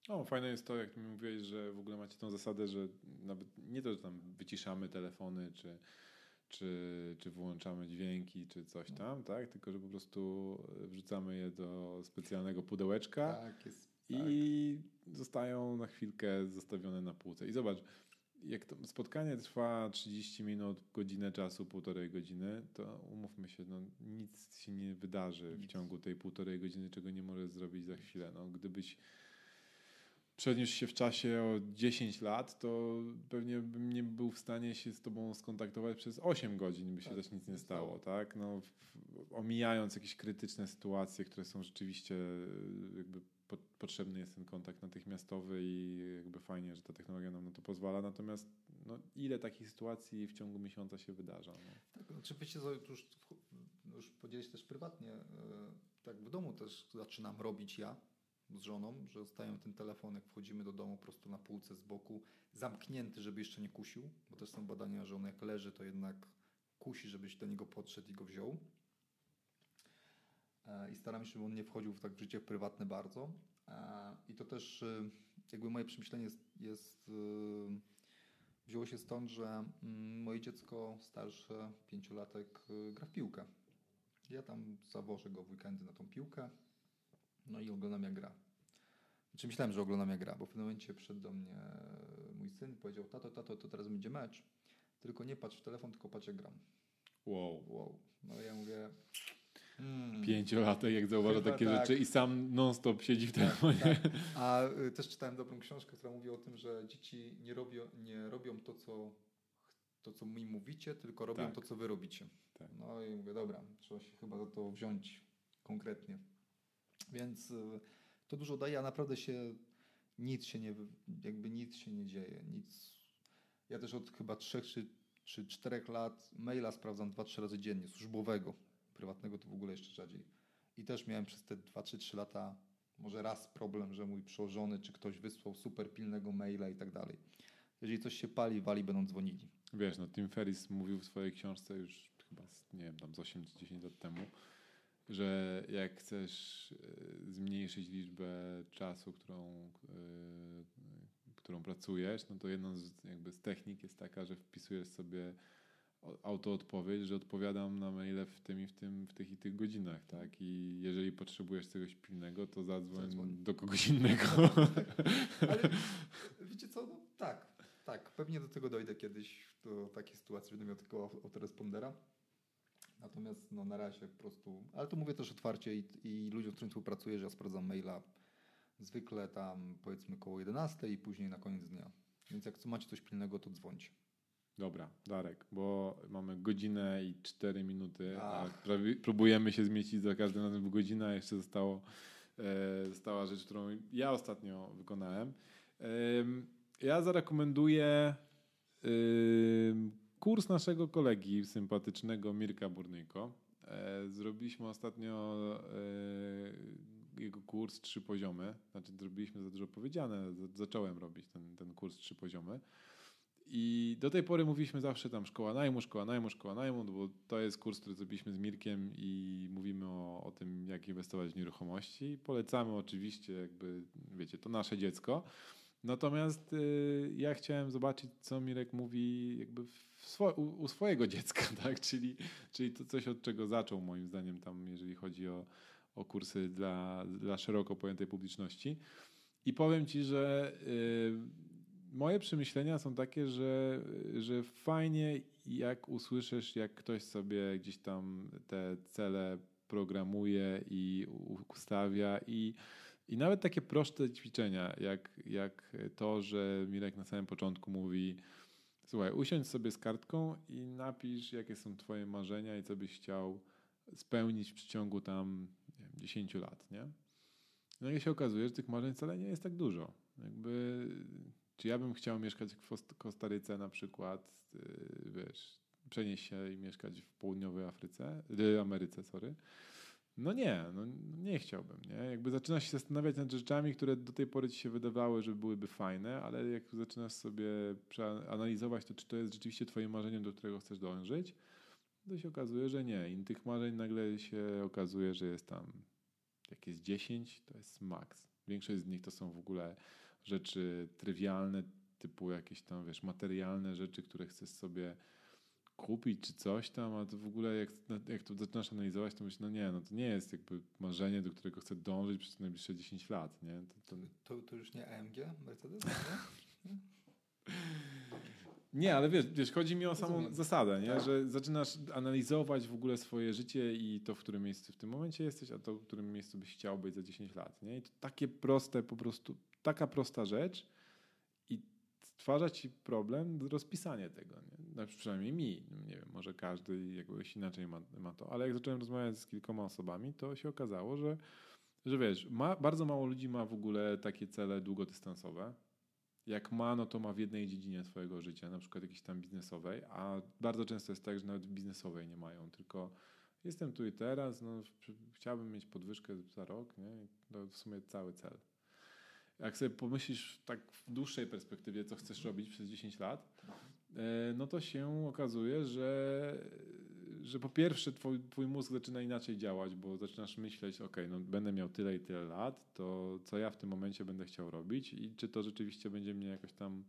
O, fajne jest to, jak mi mówiłeś, że w ogóle macie tą zasadę, że nawet nie to, że tam wyciszamy telefony, czy, czy, czy wyłączamy dźwięki, czy coś tam, tak? Tylko, że po prostu wrzucamy je do specjalnego pudełeczka Tak, jest. i zostają na chwilkę zostawione na półce. I zobacz, jak to spotkanie trwa 30 minut, godzinę czasu, półtorej godziny, to umówmy się, no, nic się nie wydarzy w Nic. ciągu tej półtorej godziny, czego nie możesz zrobić za chwilę. No, gdybyś przeniósł się w czasie o 10 lat, to pewnie bym nie był w stanie się z tobą skontaktować przez 8 godzin, by się Tak, też nic nie nie stało, tak? No, omijając jakieś krytyczne sytuacje, które są rzeczywiście y, jakby po, potrzebny jest ten kontakt natychmiastowy i jakby fajnie, że ta technologia nam na to pozwala. Natomiast no, ile takich sytuacji w ciągu miesiąca się wydarza? No? Tak, wiecie, co, to już, już podzielić też prywatnie, e, tak w domu też zaczynam robić ja z żoną, że zostawiam ten telefon, jak wchodzimy do domu, po prostu na półce z boku, zamknięty, żeby jeszcze nie kusił, bo też są badania, że on jak leży, to jednak kusi, żebyś do niego podszedł i go wziął. E, I staram się, żeby on nie wchodził w tak w życie prywatne bardzo. E, I to też e, jakby moje przemyślenie jest, jest wzięło się stąd, że mm, moje dziecko starsze, pięciolatek, gra w piłkę. Ja tam zawożę go w weekendy na tą piłkę, no i oglądam jak gra. Znaczy myślałem, że oglądam jak gra, bo w pewnym momencie przyszedł do mnie mój syn i powiedział, tato, tato, to teraz będzie mecz, tylko nie patrz w telefon, tylko patrz jak gram. Wow. Wow. No ja mówię... Mm. Pięciolatek, jak zauważa Chyba takie tak. rzeczy i sam non-stop siedzi w Tak, telefonie. tak. A y, też czytałem dobrą książkę, która mówi o tym, że dzieci nie robią, nie robią to, co, to, co mi mówicie, tylko robią Tak. to, co wy robicie. Tak. No i mówię, dobra, trzeba się chyba za to wziąć konkretnie. Więc y, to dużo daje, a naprawdę się nic się nie, jakby nic się nie dzieje. Nic. Ja też od chyba trzech czy, czy czterech lat maila sprawdzam dwa, trzy razy dziennie, służbowego. Prywatnego to w ogóle jeszcze rzadziej. I też miałem przez te 2 czy 3 lata może raz problem, że mój przełożony czy ktoś wysłał super pilnego maila i tak dalej. Jeżeli coś się pali, wali, będą dzwonili. Wiesz, no Tim Ferris mówił w swojej książce już chyba, nie wiem, tam z 8 czy 10 lat temu, że jak chcesz e, zmniejszyć liczbę czasu, którą, e, którą pracujesz, no to jedną z, jakby z technik jest taka, że wpisujesz sobie autoodpowiedź, że odpowiadam na maile w tym i w tym, w tych i tych godzinach, tak? I jeżeli potrzebujesz czegoś pilnego, to zadzwoń Zadzwoń. do kogoś innego. Ale wiecie co? No, tak, tak. Pewnie do tego dojdę kiedyś, do takiej sytuacji, będę miał tylko au- autorespondera. Natomiast no, na razie po prostu, ale to mówię też otwarcie i, i ludziom, z którymi współpracuję, że ja sprawdzam maila zwykle tam powiedzmy koło 11 i później na koniec dnia. Więc jak co macie coś pilnego, to dzwońcie. Dobra, Darek, bo mamy godzinę i 4 minuty, a Ach. prawie, próbujemy się zmieścić za każdym razem w godzinę, a jeszcze zostało, e, została rzecz, którą ja ostatnio wykonałem. Em, ja zarekomenduję em, kurs naszego kolegi sympatycznego Mirka Burnyko. E, zrobiliśmy ostatnio e, jego kurs trzy poziomy. Znaczy, zrobiliśmy za dużo powiedziane, zacząłem robić ten, ten kurs trzy poziomy. I do tej pory mówiliśmy zawsze tam szkoła najmu, szkoła najmu, szkoła najmu, bo to jest kurs, który zrobiliśmy z Mirkiem i mówimy o, o tym, jak inwestować w nieruchomości. Polecamy oczywiście, jakby, wiecie, to nasze dziecko. Natomiast y, ja chciałem zobaczyć, co Mirek mówi jakby swo u, u, swojego dziecka, tak? czyli, czyli to coś, od czego zaczął moim zdaniem tam, jeżeli chodzi o, o kursy dla, dla szeroko pojętej publiczności. I powiem Ci, że y, moje przemyślenia są takie, że, że fajnie jak usłyszysz, jak ktoś sobie gdzieś tam te cele programuje i ustawia i i nawet takie proste ćwiczenia, jak, jak to, że Mirek na samym początku mówi: Słuchaj, usiądź sobie z kartką i napisz, jakie są Twoje marzenia i co byś chciał spełnić w przeciągu tam nie wiem, 10 lat, nie? No i się okazuje, że tych marzeń wcale nie jest tak dużo. Jakby, czy ja bym chciał mieszkać w Kostaryce na przykład, y, wiesz, przenieść się i mieszkać w południowej Afryce, y, Ameryce, sorry no nie, no nie chciałbym. Nie? Jakby zaczynasz się zastanawiać nad rzeczami, które do tej pory ci się wydawały, że byłyby fajne, ale jak zaczynasz sobie analizować to, czy to jest rzeczywiście twoje marzenie, do którego chcesz dążyć, to się okazuje, że nie. I tych marzeń nagle się okazuje, że jest tam, jak jest 10, to jest maks. Większość z nich to są w ogóle rzeczy trywialne, typu jakieś tam, wiesz, materialne rzeczy, które chcesz sobie kupić czy coś tam, a to w ogóle jak, jak to zaczynasz analizować, to myślisz, no nie, no to nie jest jakby marzenie, do którego chcę dążyć przez najbliższe 10 lat, nie? To, to... to, to już nie AMG, Mercedes, nie? Nie, ale wiesz, wiesz, chodzi mi o samą Rozumiem. zasadę, nie? Tak. że zaczynasz analizować w ogóle swoje życie i to, w którym miejscu w tym momencie jesteś, a to, w którym miejscu byś chciał być za 10 lat. Nie? I to takie proste, po prostu taka prosta rzecz, stwarza ci problem rozpisanie tego. Nie? Znaczy przynajmniej mi. Nie wiem, może każdy jakoś inaczej ma, ma to. Ale jak zacząłem rozmawiać z kilkoma osobami, to się okazało, że, że wiesz, ma, bardzo mało ludzi ma w ogóle takie cele długodystansowe. Jak ma, no to ma w jednej dziedzinie swojego życia, na przykład jakiejś tam biznesowej, a bardzo często jest tak, że nawet biznesowej nie mają, tylko jestem tu i teraz, no, chciałbym mieć podwyżkę za rok, nie? to w sumie cały cel jak sobie pomyślisz tak w dłuższej perspektywie, co chcesz robić przez 10 lat, e, no to się okazuje, że, że po pierwsze twój, twój mózg zaczyna inaczej działać, bo zaczynasz myśleć, ok, no będę miał tyle i tyle lat, to co ja w tym momencie będę chciał robić i czy to rzeczywiście będzie mnie jakoś tam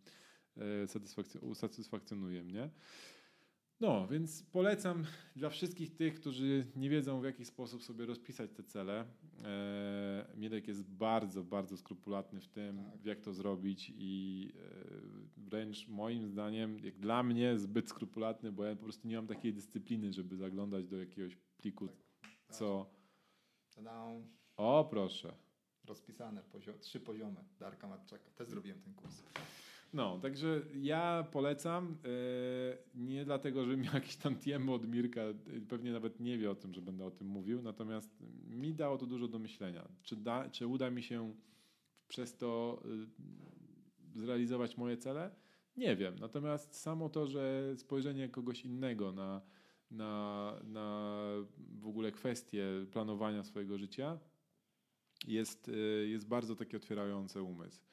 e, usatysfakcjonuje mnie. No, więc polecam dla wszystkich tych, którzy nie wiedzą w jaki sposób sobie rozpisać te cele. E, Mirek jest bardzo, bardzo skrupulatny w tym, tak. jak to zrobić i e, wręcz moim zdaniem, jak dla mnie, zbyt skrupulatny, bo ja po prostu nie mam takiej dyscypliny, żeby zaglądać do jakiegoś pliku, tak. co... O, proszę. Rozpisane, pozio trzy poziomy Darka Matczaka. Też zrobiłem ten kurs. No, także ja polecam. E, nie dlatego, że miał jakiś tam TM od Mirka, pewnie nawet nie wie o tym, że będę o tym mówił, natomiast mi dało to dużo do myślenia. Czy, da, czy uda mi się przez to e, zrealizować moje cele? Nie wiem. Natomiast samo to, że spojrzenie kogoś innego na, na, na w ogóle kwestie planowania swojego życia jest, e, jest bardzo takie otwierające umysł.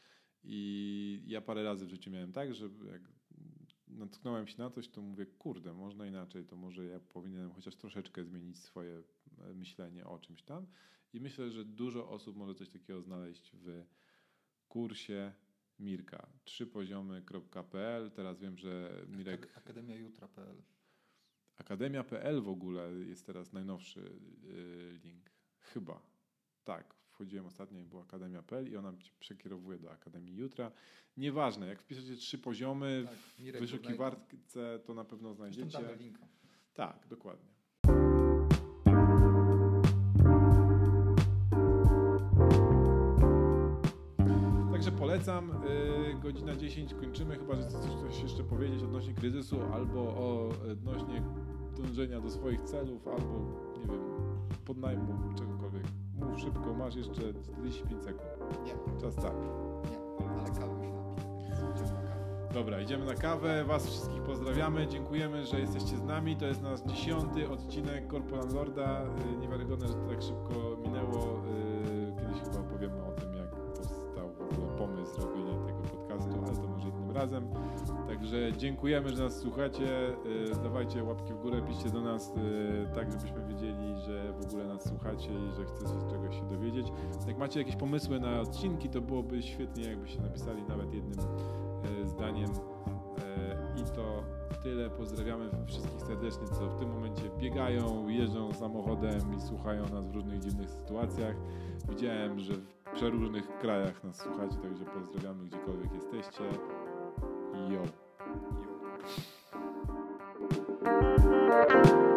I ja parę razy w życiu miałem tak, że jak natknąłem się na coś, to mówię, kurde, można inaczej, to może ja powinienem chociaż troszeczkę zmienić swoje e, myślenie o czymś tam. I myślę, że dużo osób może coś takiego znaleźć w kursie Mirka. Trzypoziomy.pl. Teraz wiem, że Mirek. Akademia Jutra.pl. Akademia.pl w ogóle jest teraz najnowszy y, link. Chyba. Tak, wchodziłem ostatnio i była Akademia.pl i ona cię przekierowuje do Akademii Jutra. Nieważne, jak wpiszecie trzy poziomy tak, w wyszukiwarce, to na pewno znajdziecie. Tak, dokładnie. Także polecam. Yy, godzina 10 kończymy, chyba że chcesz coś jeszcze powiedzieć odnośnie kryzysu albo o odnośnie dążenia do swoich celów, albo nie wiem, podnajmu czegokolwiek. Mów szybko, masz jeszcze 45 sekund. Nie. Czas tak. Nie, ale kawę już Dobra, idziemy na kawę. Was wszystkich pozdrawiamy. Dziękujemy, że jesteście z nami. To jest nasz dziesiąty odcinek Korpo Lorda. Y, niewiarygodne, że to tak szybko minęło. Y, kiedyś chyba opowiemy o tym, jak powstał w ogóle pomysł robienia tego podcastu, ale to może innym razem. Także dziękujemy, że nas słuchacie. Y, dawajcie łapki w górę, piszcie do nas y, tak, żebyśmy wiedzieli, że w ogóle nas słuchacie i że chcecie czegoś się dowiedzieć. Jak macie jakieś pomysły na odcinki, to byłoby świetnie, jakbyście napisali nawet jednym y, zdaniem. I to tyle. Pozdrawiamy wszystkich serdecznie, co w tym momencie biegają, jeżdżą samochodem i słuchają nas w różnych dziwnych sytuacjach. Widziałem, że w przeróżnych krajach nas słuchacie, także pozdrawiamy gdziekolwiek jesteście. Yo. Yo.